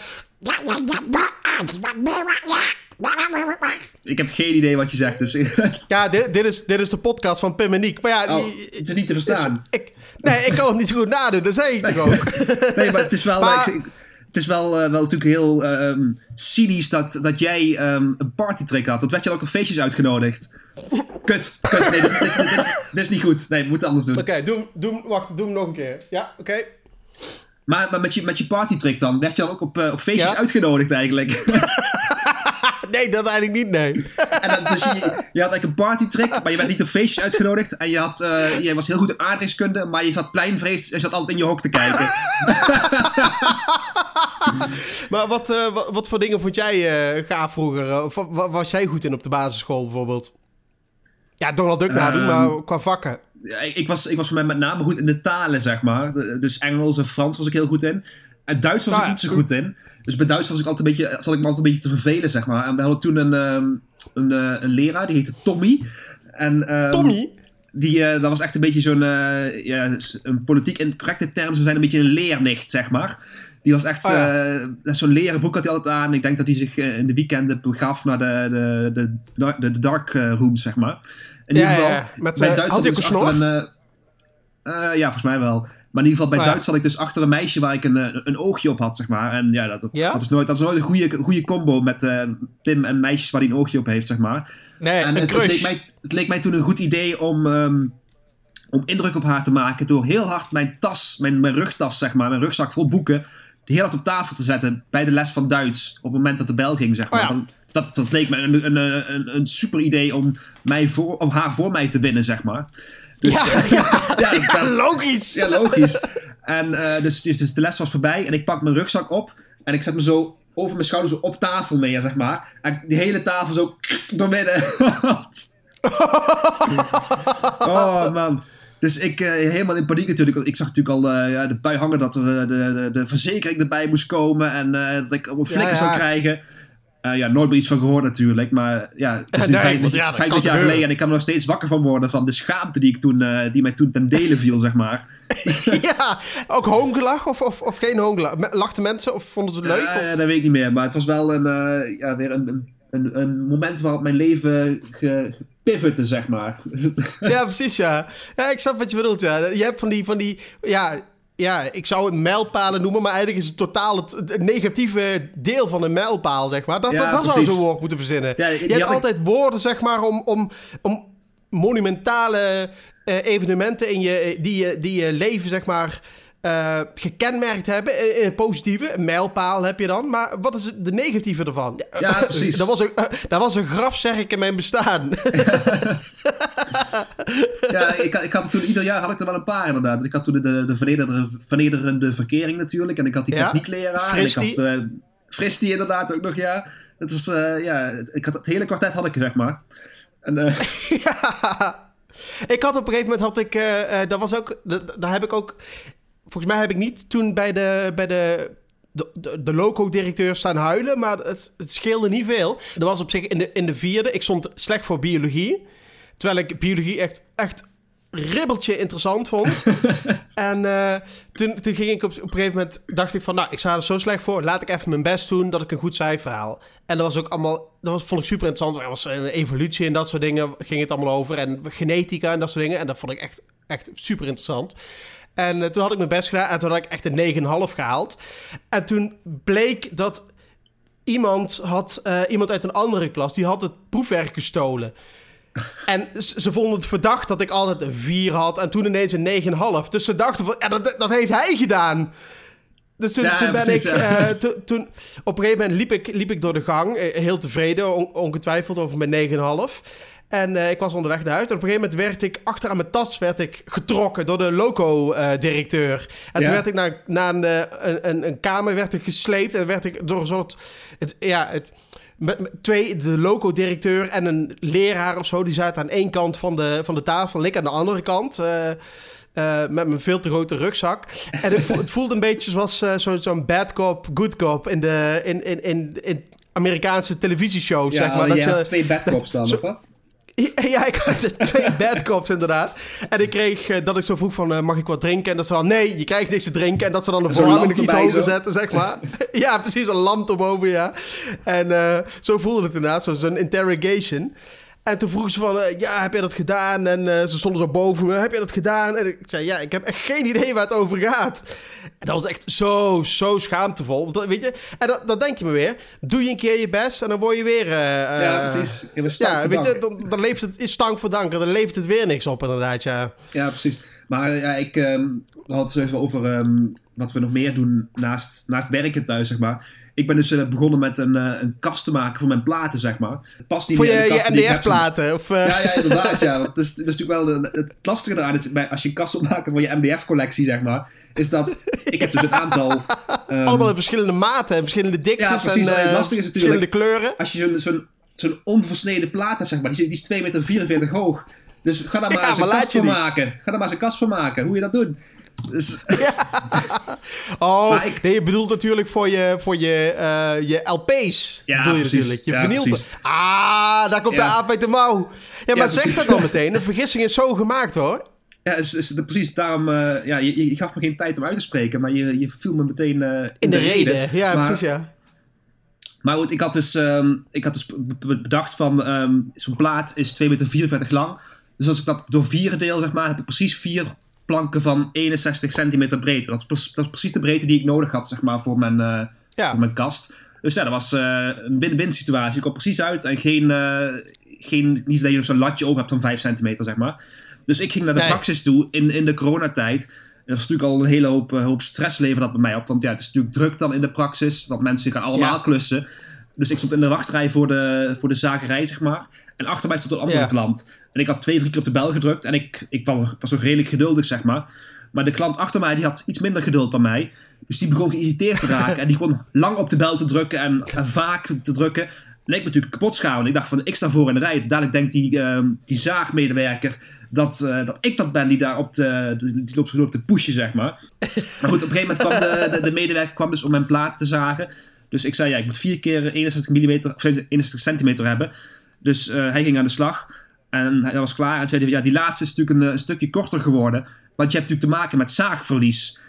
ik heb geen idee wat je zegt. Dus [laughs] ja, dit, dit, is, dit is de podcast van Pim en Niek. Maar ja, Oh, het is niet te verstaan. ik, nee, ik kan hem niet zo goed nadoen. Dat zei ik toch ook. Nee, maar het is wel, [laughs] Maar- ik- het is wel, eh, wel natuurlijk heel ehm cynisch dat, dat jij ehm, een partytrick had. Dat werd je ook op feestjes uitgenodigd. Kut, kut. Nee, dit, dit, dit, is, dit is niet goed. Nee, we moeten anders doen. Oké, doe, hem- doe, wacht, doe hem nog een keer. Ja, oké. Maar, maar met, je, met je partytrick dan, werd je dan ook op, eh, op feestjes Ja. uitgenodigd eigenlijk. [laughs] Nee, dat eigenlijk niet, nee. en dan, dus je, je had eigenlijk een partytrick, maar je werd niet op feestjes uitgenodigd. En je, had, eh, je was heel goed in aardrijkskunde, maar je zat pleinvrees en zat altijd in je hok te kijken. [laughs] [laughs] Maar wat, eh, wat, wat voor dingen vond jij eh, gaaf vroeger? Eh, Of wa- wa- was jij goed in op de basisschool bijvoorbeeld? Ja, Donald Duck nadoen, Ehm, maar qua vakken. Ik, was, ik was voor mij met name goed in de talen, zeg maar. Dus Engels en Frans was ik heel goed in. En Duits was Ah, ik ja. niet zo goed in. Dus bij Duits was ik altijd een beetje, zat ik me altijd een beetje te vervelen, zeg maar. En we hadden toen een, ehm, een, een leraar, die heette Tommy. En, ehm, Tommy? Die, dat was echt een beetje zo'n, eh, ja, een politiek in correcte termen zou zijn, een beetje een leernicht, zeg maar. Die was echt, Oh ja. eh, zo'n leren broek had hij altijd aan. Ik denk dat hij zich eh, in de weekenden begaf naar de, de, de, de, dark eh, rooms, zeg maar. In ieder geval, ja. Met, bij Duits had ik dus achter een... ja, volgens mij wel. Maar in ieder geval bij Oh. Duits zat ik dus achter een meisje waar ik een, een oogje op had, zeg maar. En ja, dat, dat, Ja? dat is, nooit, dat is nooit een goede, goede combo met Pim en meisjes waar hij een oogje op heeft, zeg maar. Nee, En het, het, leek mij, het leek mij toen een goed idee om, ehm, om indruk op haar te maken door heel hard mijn tas, mijn, mijn rugtas, zeg maar, mijn rugzak vol boeken, heel hard op tafel te zetten bij de les van Duits. Op het moment dat de bel ging, zeg maar. Oh ja. Dan- Dat, dat leek me een, een, een, super idee om, mij voor, om haar voor mij te winnen, zeg maar. Dus, Ja, [laughs] ja, [laughs] ja, ja, dat- logisch. ja, logisch. En eh, dus, dus, dus de les was voorbij en ik pak mijn rugzak op en ik zet me zo over mijn schouder zo op tafel neer, zeg maar. En die hele tafel zo doormidden. [laughs] oh man. Dus ik eh, helemaal in paniek natuurlijk. want Ik zag natuurlijk al ja, de bui hangen dat er eh, de, de, de verzekering erbij moest komen en dat ik een flikker Ja, zou krijgen. Ja, nooit meer iets van gehoord natuurlijk. Maar ja, het is nu [laughs] Nee, vijf- want ja, dat 50 kan jaar geleden en ik kan er nog steeds wakker van worden van de schaamte die, ik toen, die mij toen ten dele viel, zeg maar. [laughs] [laughs] ja, ook hoongelach of, of, of geen hoongelach? Lachten mensen of vonden ze het leuk? Of- dat weet ik niet meer. Maar het was wel een, ja, weer een, een, een, een moment waarop mijn leven ge, zeg maar. [laughs] Ja, precies, ja. Ja, ik snap wat je bedoelt, ja. Je hebt van die, van die ja, ja, ik zou het mijlpalen noemen, maar eigenlijk is het totaal het, het negatieve deel van een mijlpaal, zeg maar. Dat, Ja, dat, dat zou zo'n woord moeten verzinnen. Ja, je hebt ik- altijd woorden, zeg maar, om, om, om monumentale eh, evenementen in je, die, je, die je leven, zeg maar, eh, gekenmerkt hebben. In, het positieve, een mijlpaal heb je dan. Maar wat is de negatieve ervan? Ja, [laughs] precies. dat, was een, eh, dat was een graf, zeg ik, in mijn bestaan. [laughs] ja, ik, ik had toen ieder jaar had ik er wel een paar inderdaad. Ik had toen de, de vernederende, vernederende verkering natuurlijk. En ik had die Ja. techniekleraar. En ik had uh, Fristie inderdaad ook nog, ja. Het was, ja, ik had het hele kwartet had ik, zeg maar. En, [laughs] Ja. Ik had op een gegeven moment had ik, dat was ook, dat- daar heb ik ook, volgens mij heb ik niet toen bij de, bij de, de, de, de loco-directeur staan huilen, maar het, het scheelde niet veel. Er was op zich in de, in de vierde, ik stond slecht voor biologie, terwijl ik biologie echt, echt ribbeltje interessant vond. [laughs] en eh, toen, toen ging ik op, op een gegeven moment, dacht ik van, nou, ik sta er zo slecht voor, laat ik even mijn best doen dat ik een goed cijfer haal. En dat was ook allemaal, dat was, vond ik super interessant. Er was een evolutie en dat soort dingen ging het allemaal over. En genetica en dat soort dingen. En dat vond ik echt, echt super interessant. En eh, toen had ik mijn best gedaan en toen had ik echt een 9,5 gehaald. En toen bleek dat iemand had, eh, iemand uit een andere klas, die had het proefwerk gestolen. En ze vonden het verdacht dat ik altijd een 4 had en toen ineens een 9,5. Dus ze dachten van, ja, dat, dat heeft hij gedaan. Dus toen, Ja, toen ben precies, ik, ja. eh, toen, toen, op een gegeven moment liep ik, liep ik door de gang, heel tevreden, on- ongetwijfeld over mijn 9,5. En eh, ik was onderweg naar huis. En op een gegeven moment werd ik, achteraan mijn tas, werd ik getrokken door de loco-directeur. en Ja. toen werd ik naar, naar een, eh, een, een, een kamer werd ik gesleept. En werd ik door een soort, het, ja, het, met, met twee, de loco-directeur en een leraar of zo, die zaten aan één kant van de, van de tafel. En ik aan de andere kant. eh, met mijn veel te grote rugzak. En het, vo- het voelde een beetje zoals zo- zo'n bad cop, good cop in de in, in, in, in Amerikaanse televisieshows. ja, zeg maar. je Dat je, had twee badcops dan, zo- of wat? [laughs] ja, ik had twee [laughs] bad cops inderdaad. En ik kreeg eh, dat ik zo vroeg van, eh, mag ik wat drinken? En dat ze dan, nee, je krijgt niks te drinken. En dat ze dan de verwarming iets hoger zo. zetten, zeg maar. [laughs] ja, precies, een lamp erboven, ja. En eh, zo voelde het inderdaad, zo'n interrogation. En toen vroegen ze van, eh, ja, heb je dat gedaan? En eh, ze stonden zo boven me, heb je dat gedaan? En ik zei, ja, ik heb echt geen idee waar het over gaat. En dat was echt zo, zo schaamtevol. Want dat, weet je, en dat, dat denk je me weer. Doe je een keer je best en dan word je weer... eh, ja, precies. Ja, weet je, dan, dan levert het is stank voor dank. en Dan levert het weer niks op, inderdaad, ja. Ja, precies. Maar ja, ik ehm, we hadden het over ehm, wat we nog meer doen naast, naast werken thuis, zeg maar. Ik ben dus eh, begonnen met een, eh, een kast te maken voor mijn platen, zeg maar. Het past niet Voor meer je, je. MDF-platen. Of, eh, Ja, ja, inderdaad, ja. Het is, het is natuurlijk wel de- het lastige eraan, is bij, als je een kast wil maken voor je MDF-collectie, zeg maar, is dat [laughs] ik heb dus een aantal... ehm, allemaal in verschillende maten en verschillende diktes. Ja, precies. En, Alleen het lastige is natuurlijk- Verschillende kleuren. als je zo'n zo'n zo'n onversneden plaat hebt, zeg maar, die, is- die is 2,44 meter hoog. Dus ga daar [laughs] maar Ja, eens een kast van maken. Ga daar maar eens een kast van maken. Hoe je dat doet. Dus, [laughs] Oh, Maar ik- nee, je bedoelt natuurlijk voor je, voor je, eh, je LP's. Ja, bedoel je precies. natuurlijk. Je Ja, precies. Ah, daar komt de Ja. aap uit de mouw. Ja, maar Ja, zeg dat dan meteen. De vergissing is zo gemaakt, hoor. ja, is, is, precies. Daarom, eh, ja, je, je gaf me geen tijd om uit te spreken, maar je, je viel me meteen eh, in, In de reden. Ja, Maar- precies, ja. Maar goed, ik had dus, ehm, ik had dus bedacht van, ehm, zo'n plaat is 2,44 meter lang. Dus als ik dat door vieren deel, zeg maar, heb ik precies vier planken van 61 centimeter breedte. Dat is, dat is precies de breedte die ik nodig had, zeg maar, voor mijn, uh, ja. voor mijn kast. Dus ja, dat was uh, een win-win situatie. Ik kwam precies uit en geen, uh, geen, niet dat je zo'n latje over hebt van 5 centimeter, zeg maar. Dus ik ging naar de Nee. praxis toe in, in de coronatijd. En dat is natuurlijk al een hele hoop, eh, hoop stress levert dat bij mij op. Want ja, het is natuurlijk druk dan in de praxis. Want mensen gaan allemaal Ja. klussen. Dus ik stond in de wachtrij voor de, voor de zagerij, zeg maar. En achter mij stond een andere Ja. klant. En ik had twee, drie keer op de bel gedrukt. En ik, ik was, nog redelijk geduldig, zeg maar. Maar de klant achter mij die had iets minder geduld dan mij. Dus die begon geïrriteerd te raken. en die kon lang op de bel te drukken en, vaak te drukken. En ik natuurlijk kapot schaam. Ik dacht van, ik sta voor in de rij. Dadelijk denkt die, ehm, die zaagmedewerker dat, eh, dat ik dat ben die daar op de, die loopt, loopt te pushen, zeg maar. Maar goed, op een gegeven moment kwam de, de, de medewerker kwam dus om mijn platen te zagen. Dus ik zei, ja, ik moet vier keer 61 mm, of 61 centimeter hebben. Dus eh, hij ging aan de slag. En hij was klaar. En zei hij, ja, die laatste is natuurlijk een, eh, een stukje korter geworden. Want je hebt natuurlijk te maken met zaagverlies.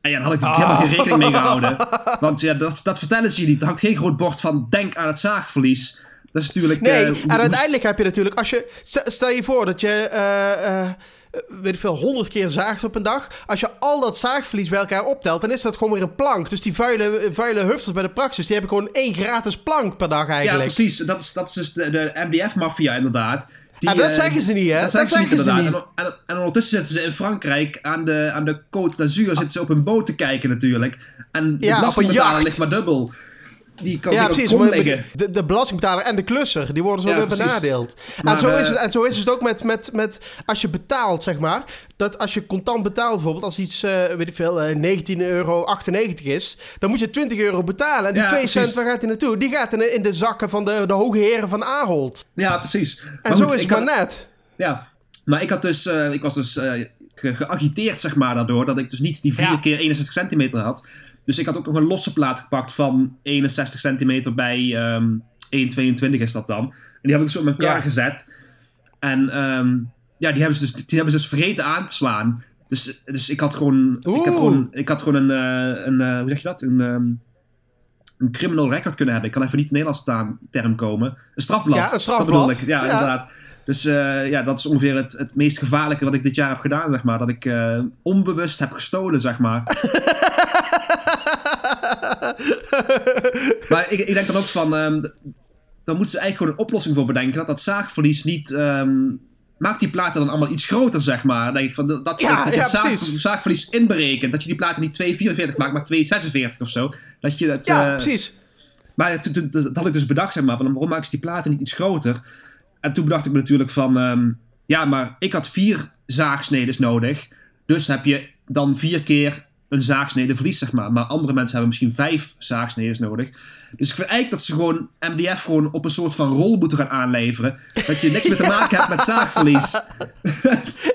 En ja, daar had ik natuurlijk helemaal geen rekening mee gehouden. Want ja, dat, dat vertellen ze je niet. Er hangt geen groot bord van, denk aan het zaagverlies. Dat is natuurlijk... Nee, eh, en uiteindelijk heb je natuurlijk, als je, stel- je voor dat je, eh, weet ik veel, honderd keer zaagt op een dag. Als je al dat zaagverlies bij elkaar optelt, dan is dat gewoon weer een plank. Dus die vuile, vuile hufters bij de praxis, die hebben gewoon één gratis plank per dag Ja, eigenlijk. precies. Dat is, dat is dus de, de MDF-maffia inderdaad. Die, en dat eh, zeggen ze niet, hè? Dat zeggen ze niet. En, en, en ondertussen zitten ze in Frankrijk aan de, aan de Côte d'Azur. Zitten ze op een boot te kijken natuurlijk. En de Ja, ligt maar dubbel. Die kan Ja, die precies. De, de belastingbetaler en de klusser, die worden zo Ja, weer benadeeld. Maar, en, zo is eh, het, en zo is het ook met, met, met als je betaalt, zeg maar. Dat als je contant betaalt, bijvoorbeeld, als iets, eh, weet ik veel, eh 19,98 euro is, dan moet je 20 euro betalen. En die Ja, 2 precies. cent, waar gaat die naartoe? Die gaat in, in de zakken van de, de hoge heren van Ahold. Ja, precies. En Maar zo goed, is het had- maar net. Ja, maar ik, had dus, ik was dus ge- geagiteerd, zeg maar, daardoor. Dat ik dus niet die 4 Ja. keer 61 centimeter had. Dus ik had ook nog een losse plaat gepakt van 61 centimeter bij ehm 1,22 is dat dan. En die heb ik dus op mijn kar Ja. gezet. En ehm, ja, die hebben, ze dus, die hebben ze dus vergeten aan te slaan. Dus, dus ik had gewoon, ik heb Oeh. gewoon, ik had gewoon een, eh, een eh, hoe zeg je dat? Een, ehm, een criminal record kunnen hebben. Ik kan even niet in Nederlands staan, term komen. Een strafblad. Ja, een strafblad. Dat ik. Ja, Ja. inderdaad. Dus eh, ja, dat is ongeveer het, het meest gevaarlijke wat ik dit jaar heb gedaan, zeg maar. Dat ik onbewust heb gestolen, zeg maar. [laughs] [laughs] maar ik, ik denk dan ook van... ehm, dan moeten ze eigenlijk gewoon een oplossing voor bedenken. Dat dat zaagverlies niet... ehm, maak die platen dan allemaal iets groter, zeg maar. Dan denk ik van, dat je, Ja, dat je ja, zaagverlies inberekent. Dat je die platen niet 2,44 maakt, maar 2,46 of zo. Dat je. Ja, eh, precies. maar dat had ik dus bedacht, zeg maar, van waarom maken ze die platen niet iets groter? En toen bedacht ik me natuurlijk van, ehm, ja, maar ik had vier zaagsnedes nodig. Dus heb je dan vier keer een zaagsnede verlies, zeg maar. Maar andere mensen hebben misschien vijf zaagsnedes nodig. Dus ik vind eigenlijk dat ze gewoon MDF gewoon op een soort van rol moeten gaan aanleveren. Dat je niks meer te [laughs] maken hebt met zaagverlies. [laughs]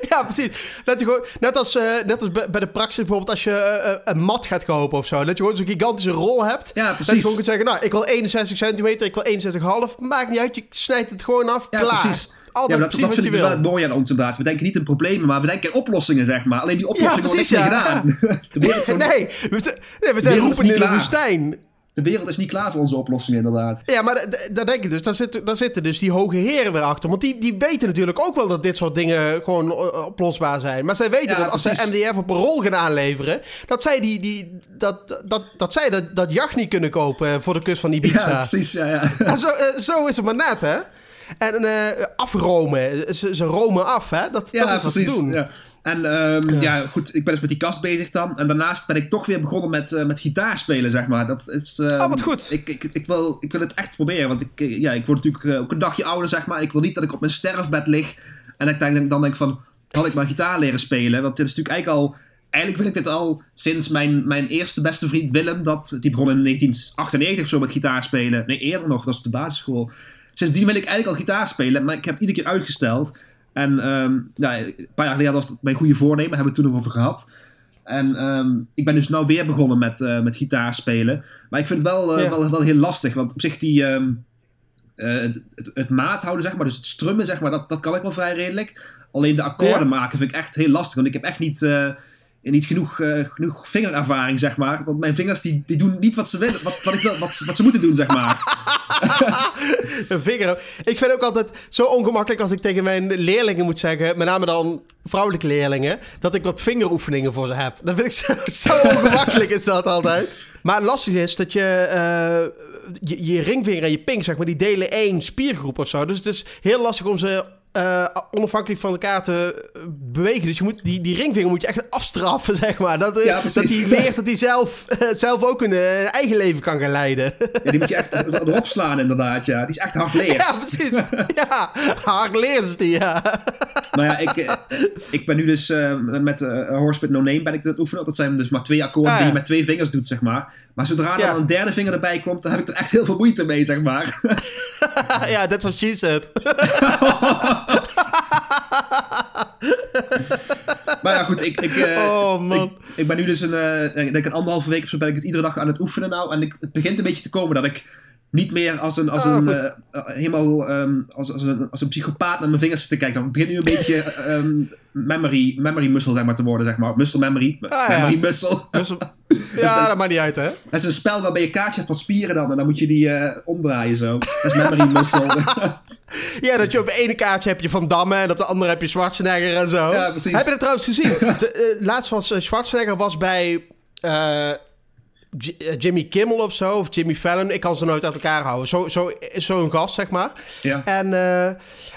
Ja, precies. Dat je gewoon, net als, eh, net als bij de praxis bijvoorbeeld als je eh, eh, een mat gaat kopen of zo. Dat je gewoon zo'n gigantische rol hebt. Ja, Dat je precies. gewoon kunt zeggen, nou, ik wil 61 centimeter, ik wil 61,5. Maakt niet uit, je snijdt het gewoon af, Ja, klaar. precies. Altijd Ja, dat, precies dat wat je dus wel het mooie aan ons inderdaad. We denken niet in problemen, maar we denken in oplossingen, zeg maar. Alleen die oplossingen worden niks precies, meer ja. gedaan. [laughs] Nee, we zijn, nee, we zijn roepen niet in de klaar. woestijn. de wereld is niet klaar voor onze oplossingen, inderdaad. Ja, maar daar denk ik dus. Daar zitten, daar zitten dus die hoge heren weer achter. Want die, die weten natuurlijk ook wel dat dit soort dingen gewoon eh, oplosbaar zijn. Maar zij weten Ja, dat als precies. ze MDF op een rol gaan aanleveren... dat zij, die, die, dat, dat, dat, zij dat, dat jacht niet kunnen kopen voor de kust van Ibiza. Ja, precies. Ja, ja. En zo, eh, zo is het maar net, hè? En eh, afromen. Ze, ze romen af, hè? Dat, ja dat is wat ze doen. Ja. En ehm, ja. goed, ik ben dus met die kast bezig dan. En daarnaast ben ik toch weer begonnen met, eh met gitaar spelen, zeg maar. Dat is, ehm, Oh, wat goed. Ik, ik, ik, wil, ik wil het echt proberen, want ik, eh, ja, ik word natuurlijk ook een dagje ouder, zeg maar. Ik wil niet dat ik op mijn sterfbed lig. En ik denk, dan denk ik van, had ik maar gitaar leren spelen? Want dit is natuurlijk eigenlijk al... Eigenlijk wil ik dit al sinds mijn, mijn eerste beste vriend Willem, dat, die begon in 1998 of zo met gitaar spelen. Nee, eerder nog, dat was op de basisschool. Sindsdien wil ik eigenlijk al gitaar spelen, maar ik heb het iedere keer uitgesteld. En ehm, ja, een paar jaar geleden was het mijn goede voornemen, hebben we het toen nog over gehad. En ehm, ik ben dus nou weer begonnen met, eh met gitaar spelen. Maar ik vind het wel, eh, Ja. wel, wel heel lastig, want op zich die... ehm, eh, het, het maat houden, zeg maar, dus het strummen, zeg maar, dat, dat kan ik wel vrij redelijk. Alleen de akkoorden Ja. maken vind ik echt heel lastig, want ik heb echt niet, niet genoeg, eh, genoeg vingerervaring, zeg maar. Want mijn vingers die, die doen niet wat ze willen, wat, wat, ik wat, wat ze moeten doen, zeg maar. [laughs] Een vinger. Ik vind ook altijd zo ongemakkelijk als ik tegen mijn leerlingen moet zeggen, met name dan vrouwelijke leerlingen, dat ik wat vingeroefeningen voor ze heb. Dat vind ik zo, [laughs] zo ongemakkelijk is dat altijd. Maar lastig is dat je, eh, je, je ringvinger en je pink, zeg maar, die delen één spiergroep of zo. Dus het is heel lastig om ze eh, onafhankelijk van elkaar te eh, bewegen. Dus je moet, die, die ringvinger moet je echt afstraffen, [laughs] zeg maar. Dat, eh, Ja, dat precies. hij leert dat hij zelf, zelf ook een eigen leven kan gaan leiden. Ja, die moet je echt erop slaan inderdaad, ja. Die is echt hardleers. [laughs] ja, precies. Ja, hard leers is die, ja. Maar ja, ik, ik ben nu dus met eh Horse with No Name ben ik het oefenen. Dat zijn dus maar twee akkoorden Ah, die je met twee vingers doet, zeg maar. Maar zodra er een derde vinger erbij komt, dan heb ik er echt heel veel moeite mee, zeg maar. [laughs] ja, that's what she said. [laughs] Maar ja, goed, ik, ik, eh, Oh, man. ik, ik ben nu dus een, ik denk een anderhalve week of zo ben ik het iedere dag aan het oefenen nou. En ik, het begint een beetje te komen dat ik niet meer als een, als Oh, een eh, eh, helemaal als, als, een, als een psychopaat naar mijn vingers te kijken. Dan begint nu een beetje eh, ehm, memory, memory muscle zeg maar, te worden, zeg maar. Muscle memory. Ah, ja. memory muscle. [laughs] Dus, dat- ja, dat maakt niet uit, hè? Dat is een spel waarbij je kaartje hebt van spieren dan. En dan moet je die omdraaien zo. Dat is memory [laughs] muscle. [laughs] Ja, dat je op de ene kaartje heb je Van Damme en op de andere heb je Schwarzenegger en zo. Ja, precies. Heb je dat trouwens gezien? De, laatst was Schwarzenegger was bij Jimmy Kimmel of zo, of Jimmy Fallon. Ik kan ze nooit uit elkaar houden. Zo'n zo, zo'n gast, zeg maar. ja. En, eh,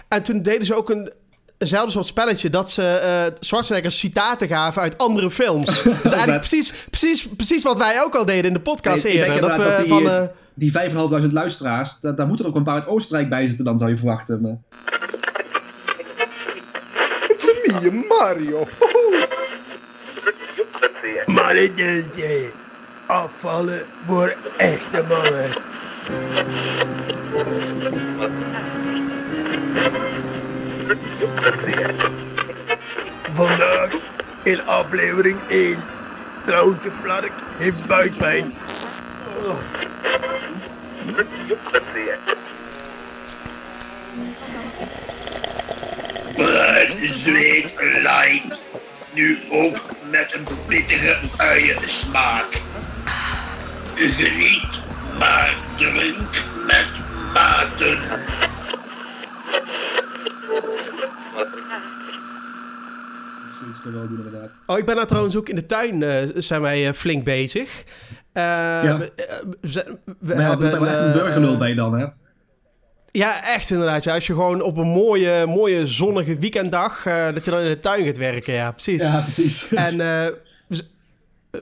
en toen deden ze ook een... Eenzelfde soort spelletje dat ze eh Schwarzenegger citaten gaven uit andere films. [laughs] Dat is eigenlijk precies, precies, precies wat wij ook al deden in de podcast Nee, ik denk eerder. Dat we dat die, van... eh, eh, Die 5.500 luisteraars, da- daar moeten er ook een paar uit Oostenrijk bij zitten dan, zou je verwachten. Maar... It's me, Mario. [laughs] Malignante. Afvallen voor echte mannen. Vandaag in aflevering 1. Trouwtje Flark heeft buikpijn. Oh. Bruin zweet light. Nu ook met een pittige uiensmaak. Geniet, maar drink met mate. Zoiets kunnen we wel doen inderdaad. Oh, ik ben nou trouwens ook in de tuin, eh, zijn wij eh, flink bezig. Eh, Ja. we, we zijn- we Maar ja, hebben... echt een burgerlul bij dan, hè? Ja, echt inderdaad. Ja. Als je gewoon op een mooie, mooie zonnige weekenddag, eh, dat je dan in de tuin gaat werken. Ja, precies. Ja, precies. En eh,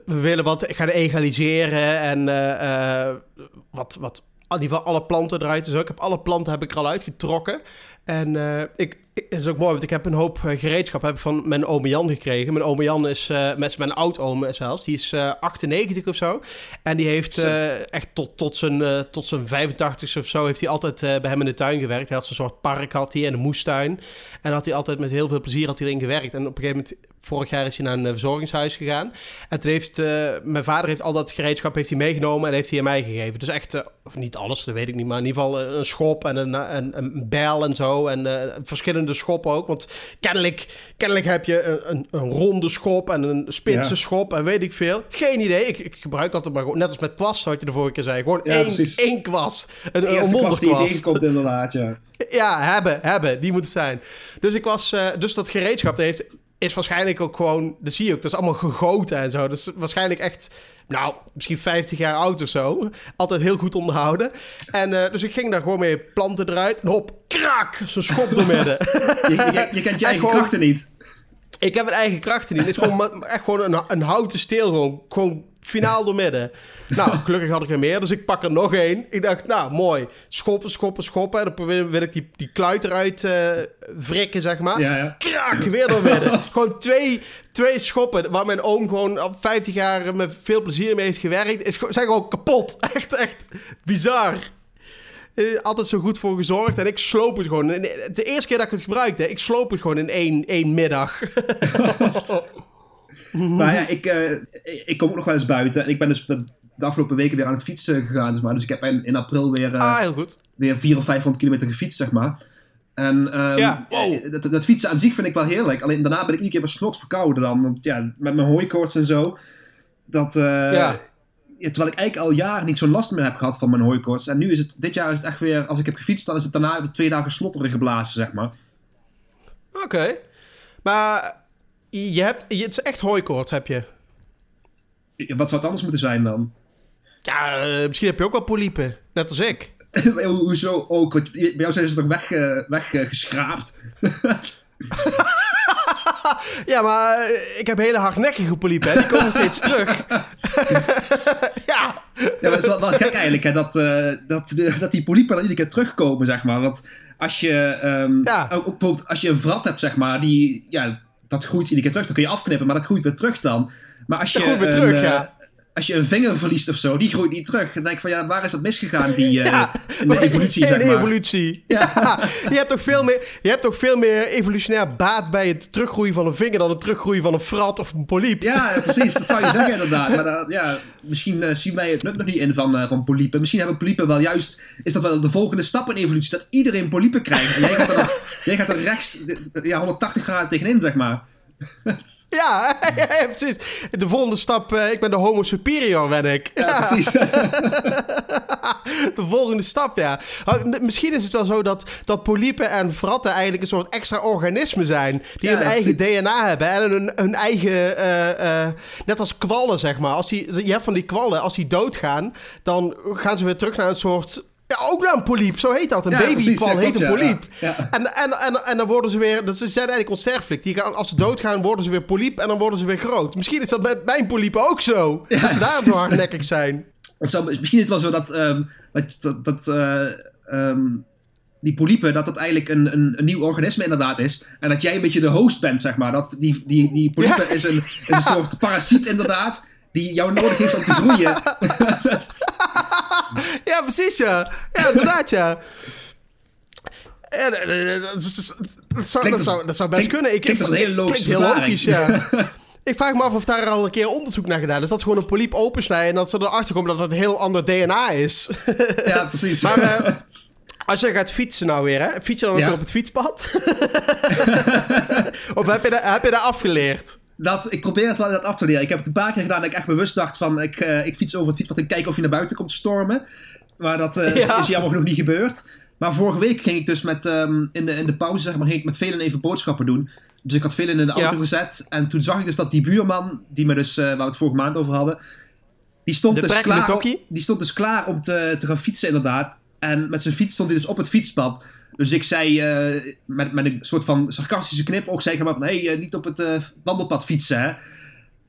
we, willen wat gaan egaliseren en eh, wat, wat, in ieder geval alle planten eruit. Dus ook, ik heb alle planten heb ik er al uitgetrokken. En eh, ik, het is ook mooi, want ik heb een hoop eh, gereedschap heb ik van mijn oom Jan gekregen. Mijn oom Jan is, eh, met mijn oud-oom zelfs, die is eh 98 of zo. En die heeft echt tot, tot, zijn, tot zijn 85 of zo, heeft hij altijd bij hem in de tuin gewerkt. Hij had zo'n soort park, had hij, en een moestuin. En had hij altijd met heel veel plezier had hij erin gewerkt. En op een gegeven moment, vorig jaar is hij naar een eh, verzorgingshuis gegaan. En toen heeft, eh, mijn vader heeft al dat gereedschap heeft hij meegenomen en heeft hij aan mij gegeven. Dus echt, eh, of niet alles, dat weet ik niet, maar in ieder geval een schop en een, een, een bijl en zo. En verschillende schoppen ook, want kennelijk, kennelijk heb je een, een, een ronde schop en een spitse Ja. schop en weet ik veel. Geen idee, ik, ik gebruik altijd maar gewoon, net als met kwast, wat je de vorige keer zei. Gewoon Ja, één, precies. één kwast. Een, De een eerste klas die je tegenkomt inderdaad, ja. [laughs] Ja, hebben, hebben. Die moet het zijn. Dus ik was, dus dat gereedschap dat heeft, is waarschijnlijk ook gewoon, dat zie je ook, dat is allemaal gegoten en zo. Dat is waarschijnlijk echt, nou, misschien 50 jaar oud of zo. Altijd heel goed onderhouden. En eh, dus ik ging daar gewoon mee planten eruit. En hop, krak, zo'n schop door midden. [laughs] Je, je, je kent je En eigen gewoon- krachten niet. ik heb mijn eigen krachten niet. Het is gewoon echt gewoon een, een houten steel, gewoon, gewoon finaal door midden. Nou, gelukkig had ik er meer, dus ik pak er nog één. Ik dacht, nou, mooi. Schoppen, schoppen, schoppen. En dan probeer- wil ik die, die kluit eruit eh wrikken, zeg maar. Ja, weer door midden. [laughs] gewoon twee, twee schoppen waar mijn oom gewoon al 50 jaar met veel plezier mee heeft gewerkt. Is, zijn gewoon kapot. [laughs] Echt, echt bizar. Eh, Altijd zo goed voor gezorgd. En ik sloop het gewoon. En De eerste keer dat ik het gebruikte, ik sloop het gewoon in één, één middag. [laughs] Maar ja, ik, eh, ik kom ook nog wel eens buiten. En ik ben dus de, de afgelopen weken weer aan het fietsen gegaan, zeg maar. Dus ik heb in, in april weer, eh, ah, heel goed. weer 400 of 500 kilometer gefietst, zeg maar. En ehm, Ja, wow. eh, dat, dat fietsen aan zich vind ik wel heerlijk. Alleen daarna ben ik iedere keer weer snot verkouden dan. Want ja, met mijn hooikoorts en zo. Dat, Ja. ja, terwijl ik eigenlijk al jaren niet zo'n last meer heb gehad van mijn hooikoorts. En nu is het, dit jaar is het echt weer, als ik heb gefietst, dan is het daarna twee dagen snotterig geblazen, zeg maar. Oké. Maar Je hebt, je, het is echt hooikoorts, heb je. Wat zou het anders moeten zijn dan? Ja, eh, misschien heb je ook wel poliepen. Net als ik. [laughs] Ho- Hoezo ook? Want bij jou zijn ze toch weggeschraapt? Weg, eh, geschraapt? [laughs] Ja, maar eh, ik heb hele hardnekkige poliepen. hè. Die komen [laughs] steeds terug. ja. Ja, maar het is wel, wel gek eigenlijk, hè, dat, eh, dat, de, dat die poliepen dan iedere keer terugkomen, zeg maar. Want als je, ehm, Ja. ook, ook bijvoorbeeld als je een vrat hebt, zeg maar, die, ja, dat groeit iedere keer terug. Dan kun je afknippen, maar dat groeit weer terug dan. Maar als je, Dat groeit weer een, terug, eh, ja. Als je een vinger verliest of zo, die groeit niet terug. Dan denk ik van, ja, waar is dat misgegaan, die, [laughs] eh, in de maar evolutie, in zeg de maar. evolutie. Ja. [laughs] je, hebt toch veel meer, je hebt toch veel meer evolutionair baat bij het teruggroeien van een vinger dan het teruggroeien van een frat of een poliep. Ja, precies. Dat zou je zeggen inderdaad. [laughs] Maar dat- ja, misschien eh, zien wij het nut nog niet in van, eh, van poliepen. Misschien hebben poliepen wel juist... Is dat wel de volgende stap in evolutie? Dat iedereen poliepen krijgt. En jij gaat er, jij gaat er rechts eh, ja, 180 graden tegenin, zeg maar. [laughs] [laughs] Ja, ja, precies. De volgende stap, eh, ik ben de homo superior, ben ik. Ja, [laughs] precies. De volgende stap, ja. Misschien is het wel zo dat, dat poliepen en vratten eigenlijk een soort extra organismen zijn. Die Ja, hun eigen precies. DNA hebben en hun, hun eigen... eh, eh, net als kwallen, zeg maar. Als die, je hebt van die kwallen, als die doodgaan, dan gaan ze weer terug naar een soort... Ja, ook naar een poliep, zo heet dat. Een Ja, ja, heet een poliep. ja. En, en, en, en dan worden ze weer... Dat ze zijn eigenlijk onsterfelijk. Die gaan, als ze doodgaan, worden ze weer poliep en dan worden ze weer groot. Misschien is dat met mijn poliepen ook zo. Dat ze daarom zo hardnekkig zijn. Het zou- misschien is het wel zo dat, ehm, dat, dat, eh, ehm, die poliepen, dat dat eigenlijk een, een, een nieuw organisme inderdaad is. En dat jij een beetje de host bent, zeg maar. Dat die, die, die poliepen Ja. is, een, is een [laughs] soort parasiet inderdaad, die jou nodig heeft om te groeien. [laughs] [laughs] Ja, precies, ja. Ja, inderdaad, ja. Ja, dat- dat- dat- dat- dat zou, dat, zou, dat zou best kunnen. Ik, klinkt klinkt heel logisch, ja. [laughs] Ik vraag me af of daar al een keer onderzoek naar gedaan is. Dat ze gewoon een poliep opensnijden en dat ze erachter komen dat het een heel ander DNA is. [laughs] Ja, precies. Maar eh, als je gaat fietsen nou weer, hè? Fiets je dan ook Ja. weer op het fietspad? of heb je, dat, heb je dat afgeleerd? Dat, ik probeer het wel inderdaad af te leren. Ik heb het een paar keer gedaan dat ik echt bewust dacht van... Ik, eh, ik fiets over het fietspad en kijk of je naar buiten komt stormen. Maar dat [laughs] Ja. is jammer genoeg niet gebeurd. Maar vorige week ging ik dus met... ehm, in, de, in de pauze, zeg maar, ging ik met velen even boodschappen doen. Dus ik had velen in de auto Ja. gezet. En toen zag ik dus dat die buurman, die me dus, eh, waar we het vorige maand over hadden... Die stond, De dus klaar, die stond dus klaar om te, te gaan fietsen inderdaad. En met zijn fiets stond hij dus op het fietspad. Dus ik zei eh, met, met een soort van sarcastische knip ook zei ik hem van... Hé, hey, niet op het eh, wandelpad fietsen, hè.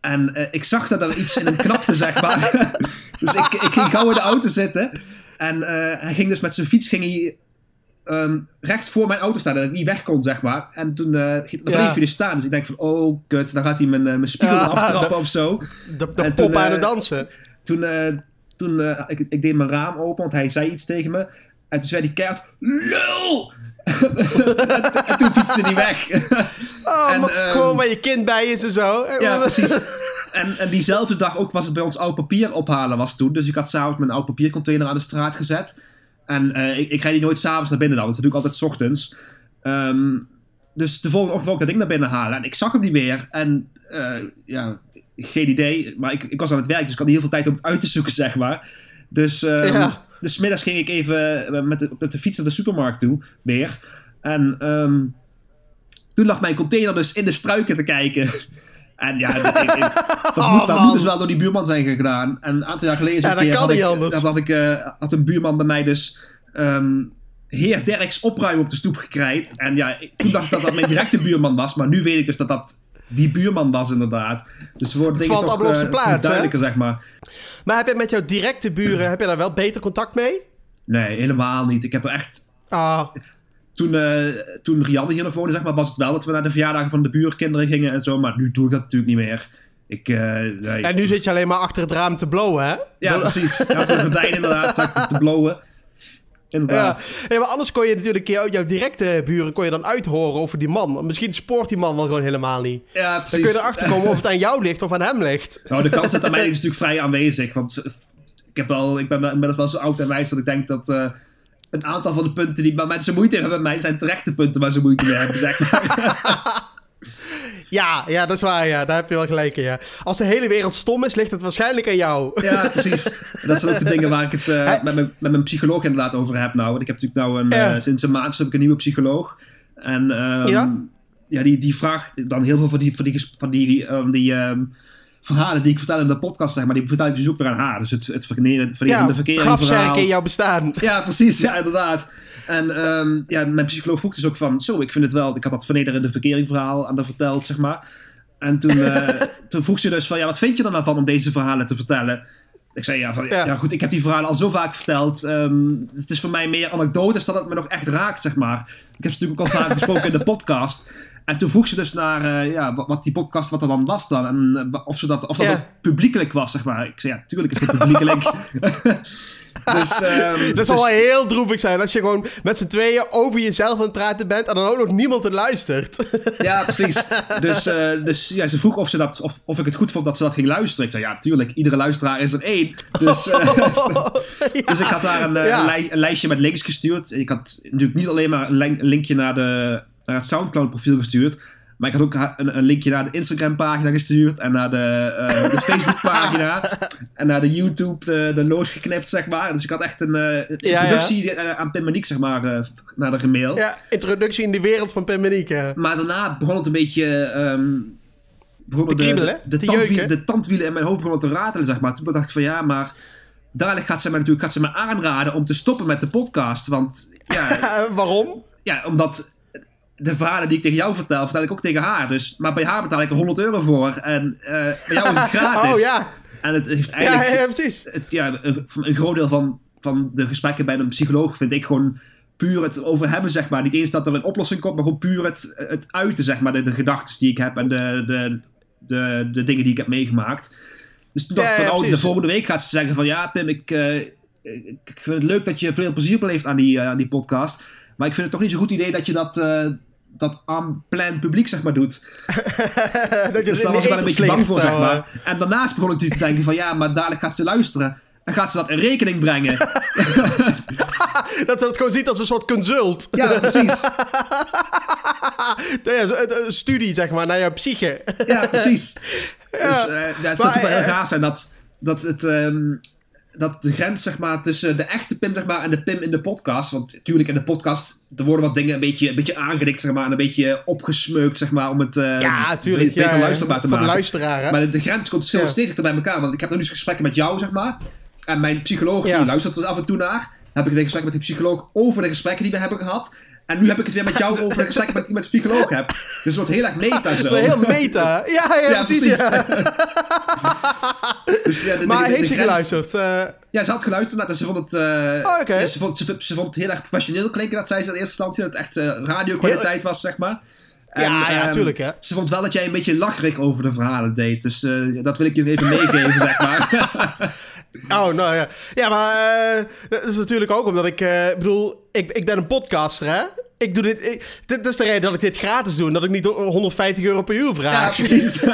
En eh, ik zag dat er iets in hem knapte, [laughs] zeg maar. [laughs] dus ik, ik ging gauw in de auto zitten. En hij ging dus met zijn fiets ging hij, ehm, recht voor mijn auto staan. Dat ik niet weg kon, zeg maar. En toen Ja. bleef hij dus staan. Dus ik denk van, oh kut, dan gaat hij mijn, mijn spiegel Ja, aftrappen [laughs] of zo. De, de En pop aan het dansen. Toen, toen ik, ik deed mijn raam open, want hij zei iets tegen me. En toen zei hij keihard, lul! [laughs] en toen fietste hij weg. Oh, en, maar ehm, gewoon waar je kind bij is en zo. Ja, precies. En, en diezelfde dag ook was het bij ons oud papier ophalen was toen. Dus ik had s'avonds mijn oud papiercontainer aan de straat gezet. En eh, ik, ik rijd die nooit s'avonds naar binnen dan. Dat doe ik altijd 's ochtends. Ehm, dus de volgende ochtend ik dat ding naar binnen halen. En ik zag hem niet meer. En eh, ja, geen idee. Maar ik, ik was aan het werk, dus ik had niet heel veel tijd om het uit te zoeken, zeg maar. Dus, ehm, Ja. Dus middags ging ik even eh, met de, de fiets naar de supermarkt toe, weer. En ehm, toen lag mijn container dus in de struiken te kijken. En ja, dat, ik- ik- [laughs] dat, moet, dat moet dus wel door die buurman zijn gedaan. En een aantal jaar geleden Ja, dat had, ik, had, ik, eh, had een buurman bij mij dus ehm, Heer Derks opruimen op de stoep gekrijt. En ja, ik, toen dacht ik dat dat mijn directe buurman was. Maar nu weet ik dus dat dat die buurman was inderdaad. Dus worden dingen valt allemaal op zijn eh, plaats, hè? duidelijker, zeg maar. Maar heb je met jouw directe buren, heb je daar wel beter contact mee? Nee, helemaal niet. Ik heb er echt Ah, toen, eh, toen Rianne hier nog woonde, zeg maar, was het wel dat we naar de verjaardagen van de buurkinderen gingen en zo. Maar nu doe ik dat natuurlijk niet meer. Ik, eh, nee. en nu zit je alleen maar achter het raam te blowen, hè? Ja, Dat- precies. Ja, zo'n gordijn inderdaad, te blowen. Ja. Nee, maar anders kon je natuurlijk jou- jouw directe buren kon je dan uithoren over die man. Misschien spoort die man wel gewoon helemaal niet. Ja, Dan precies. kun je erachter komen of het aan jou ligt of aan hem ligt. Nou, de kans dat aan mij is natuurlijk vrij aanwezig. Want eh, ik, heb wel, ik ben wel- inmiddels wel zo oud en wijs dat ik denk dat eh, een aantal van de punten die mensen moeite hebben bij mij zijn terechte punten waar ze moeite mee hebben, zeg maar. [laughs] Ja, ja, dat is waar, ja. Daar heb je wel gelijk in, ja. Als de hele wereld stom is, ligt het waarschijnlijk aan jou. Ja, precies. En dat zijn ook de dingen waar ik het eh, met, mijn, met mijn psycholoog inderdaad over heb nou. Want ik heb natuurlijk nou een, eh, sinds een maand heb ik een nieuwe psycholoog. En ehm, Ja. ja, die, die vraagt dan heel veel van die, van die, van die, ehm, die ehm, verhalen die ik vertel in de podcast, zeg maar, die vertel ik dus ook weer aan haar. Dus het, het verkeren, verkeren de verkering verhaal. in jouw bestaan. Ja, precies. Ja, inderdaad. En ehm, ja, mijn psycholoog vroeg dus ook van... Zo, ik vind het wel... Ik had dat vernederende verkering verhaal aan haar verteld, zeg maar. En toen, eh, [laughs] toen vroeg ze dus van... Ja, wat vind je er nou van om deze verhalen te vertellen? Ik zei, ja, van, ja. Ja. goed, ik heb die verhalen al zo vaak verteld. Ehm, het is voor mij meer anekdotes dan het me nog echt raakt, zeg maar. Ik heb ze natuurlijk ook al vaak [laughs] besproken in de podcast. En toen vroeg ze dus naar eh, ja, wat, wat die podcast, wat er dan was dan. En eh, of, ze dat, of dat publiekelijk was, zeg maar. Ik zei, ja, tuurlijk is het publiekelijk. [laughs] dus, ehm, Dat dus- zal wel heel droevig zijn als je gewoon met z'n tweeën over jezelf aan het praten bent en dan ook nog niemand er luistert. Ja, precies. Dus, eh, dus ja, ze vroeg of, ze dat, of, of ik het goed vond dat ze dat ging luisteren. Ik zei, ja, natuurlijk. Iedere luisteraar is er één. Dus, [laughs] dus ik had daar een, Ja. een, lij- een lijstje met links gestuurd. Ik had natuurlijk niet alleen maar een linkje naar, de, naar het Soundcloud profiel gestuurd. Maar ik had ook een, een linkje naar de Instagram pagina gestuurd. En naar de, eh, de [laughs] Facebook pagina. En naar de YouTube, de, de loos geknipt, zeg maar. Dus ik had echt een eh, een ja. introductie eh, aan Pim Maniek, zeg maar, eh, naar de gemaild. Ja, introductie in de wereld van Pim Menieke. Maar daarna begon het een beetje. Te de, kriebelen, de, te tandwielen, de tandwielen in mijn hoofd begonnen te ratelen, zeg maar. Toen dacht ik van ja, maar. Dadelijk gaat ze mij natuurlijk gaat ze me aanraden om te stoppen met de podcast. Want ja, Eh, [laughs] waarom? ja, omdat de verhalen die ik tegen jou vertel, vertel ik ook tegen haar. Dus, maar bij haar betaal ik er 100 euro voor. En eh, bij jou is het [laughs] gratis. Oh ja. En het heeft Ja, eigenlijk ja, precies. het, ja, een, een groot deel van, van de gesprekken bij een psycholoog vind ik gewoon puur het over hebben, zeg maar. Niet eens dat er een oplossing komt, maar gewoon puur het, het uiten, zeg maar. De, de gedachten die ik heb en de, de, de, de dingen die ik heb meegemaakt. Dus toen dacht Ja, ik ja, van, oh, de precies. volgende week gaat ze zeggen van... Ja, Pim, ik, eh, ik vind het leuk dat je veel plezier beleeft aan die, eh, aan die podcast. Maar ik vind het toch niet zo'n goed idee dat je dat... eh dat aan plan publiek, zeg maar, doet. [laughs] dat je Dus daar was ik wel een beetje bang voor, zeg maar. eh. En daarnaast begon ik natuurlijk te denken van... Ja, maar dadelijk gaat ze luisteren. En gaat ze dat in rekening brengen. [laughs] Dat ze het gewoon ziet als een soort consult. Ja, precies. [laughs] Een- een studie, zeg maar, naar jouw psyche. Ja, precies. Dus eh, ja, het zou Maar, toch wel heel eh, gaaf zijn dat, dat het... ehm, dat de grens zeg maar, tussen de echte Pim zeg maar, en de Pim in de podcast. Want natuurlijk in de podcast er worden wat dingen een beetje, een beetje aangedikt zeg maar, en een beetje opgesmeukt zeg maar, om het eh, Ja, tuurlijk. beter ja, luisterbaar te de maken. luisteraar, hè? Maar de, de grens komt veel Ja. steeds dichter bij elkaar. Want ik heb nu dus gesprekken met jou, zeg maar. En mijn psycholoog, die luistert er af en toe naar. Dan heb ik weer gesprekken met die psycholoog over de gesprekken die we hebben gehad. En nu heb ik het weer met jou [laughs] over de gesprekken met, de psycholoog heb. Dus het wordt heel erg meta zo. Heel meta. [laughs] Ja, ja, Ja, precies. ja. [laughs] Dus, ja, de- de- Maar de- de heeft ze grens- geluisterd? Eh, Ja, ze had geluisterd naar. Dus ze vond het, Oh, ja, ze, vond, ze, ze vond het heel erg professioneel klinken. Dat zei ze in eerste instantie. Dat het echt eh radiokwaliteit was, zeg maar. En, ja, ja, ehm, tuurlijk, hè. Ze vond wel dat jij een beetje lacherig over de verhalen deed. Dus eh, dat wil ik je even meegeven, zeg maar. [laughs] Oh, nou ja. Ja, maar eh, dat is natuurlijk ook omdat ik... Ik bedoel, ik, ik ben een podcaster, hè? Ik doe dit, ik- dit is de reden dat ik dit gratis doe. En dat ik niet 150 euro per uur ja, vraag. precies. [laughs]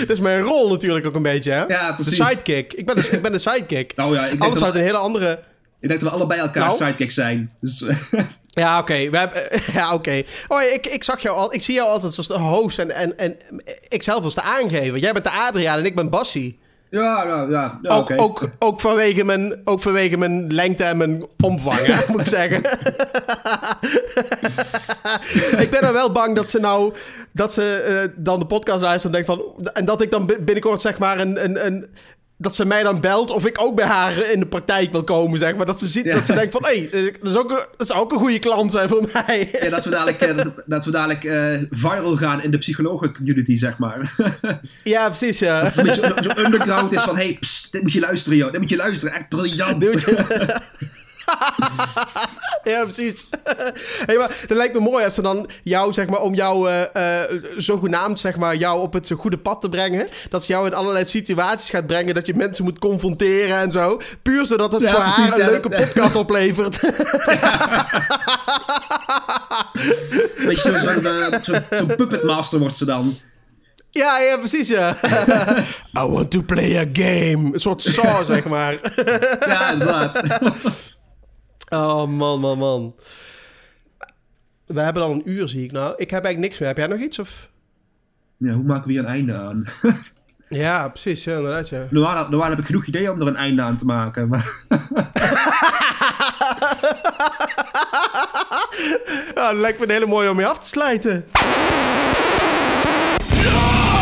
dat is mijn rol natuurlijk ook een beetje, hè? Ja, De precies. sidekick. Ik ben de, ik ben de sidekick. [laughs] nou ja, ik Anders zou het een hele andere... ik denk dat we allebei elkaar Nou? sidekicks zijn. Dus, Ja, oké. We hebben, [laughs] ja, oké. Oh, ik, ik zag jou al. Ik zie jou altijd als de host en, en, en ik zelf als de aangever. Jij bent de Adriaan en ik ben Bassie. ja, nou ja. ja Ook, oké. ook, ook, vanwege mijn, ook vanwege mijn lengte en mijn omvang, hè, moet ik zeggen. [laughs] ik ben er wel bang dat ze nou... Dat ze eh, dan de podcast luisteren en denkt van... En dat ik dan bi- binnenkort zeg maar een... een, een dat ze mij dan belt of ik ook bij haar in de praktijk wil komen, zeg maar. Dat ze, ziet, Ja. dat ze denkt van... Hé, hey, dat, is ook een- dat zou ook een goede klant zijn voor mij. Ja, dat we dadelijk, eh, dat, dat we dadelijk eh, viral gaan in de psychologen-community, zeg maar. [laughs] Ja, precies, ja. Dat het een beetje underground is van... Hey, psst, dit moet je luisteren, joh. Dit moet je luisteren. Echt briljant. [laughs] [laughs] Ja, precies. [laughs] hey, maar het lijkt me mooi als ze dan jou, zeg maar, om jou eh, eh, zogenaamd, zeg maar, jou op het goede pad te brengen, dat ze jou in allerlei situaties gaat brengen, dat je mensen moet confronteren en zo. Puur zodat het Ja, voor precies, haar een ja, leuke dat- podcast oplevert. [laughs] Weet je, zo'n zo, zo, zo'n puppetmaster wordt ze dan. ja, ja, precies, ja. I want to play a game. Een soort saw, zeg maar. Ja, inderdaad. Oh, man, man, man. We hebben al een uur, zie ik nou. Ik heb eigenlijk niks meer. Heb jij nog iets? Of... Ja, hoe maken we hier een einde aan? [laughs] Ja, precies. Ja, inderdaad, ja. Normaal, normaal heb ik genoeg ideeën om er een einde aan te maken. Maar [laughs] Ja, dat lijkt me een hele mooie om mee af te sluiten. Ja!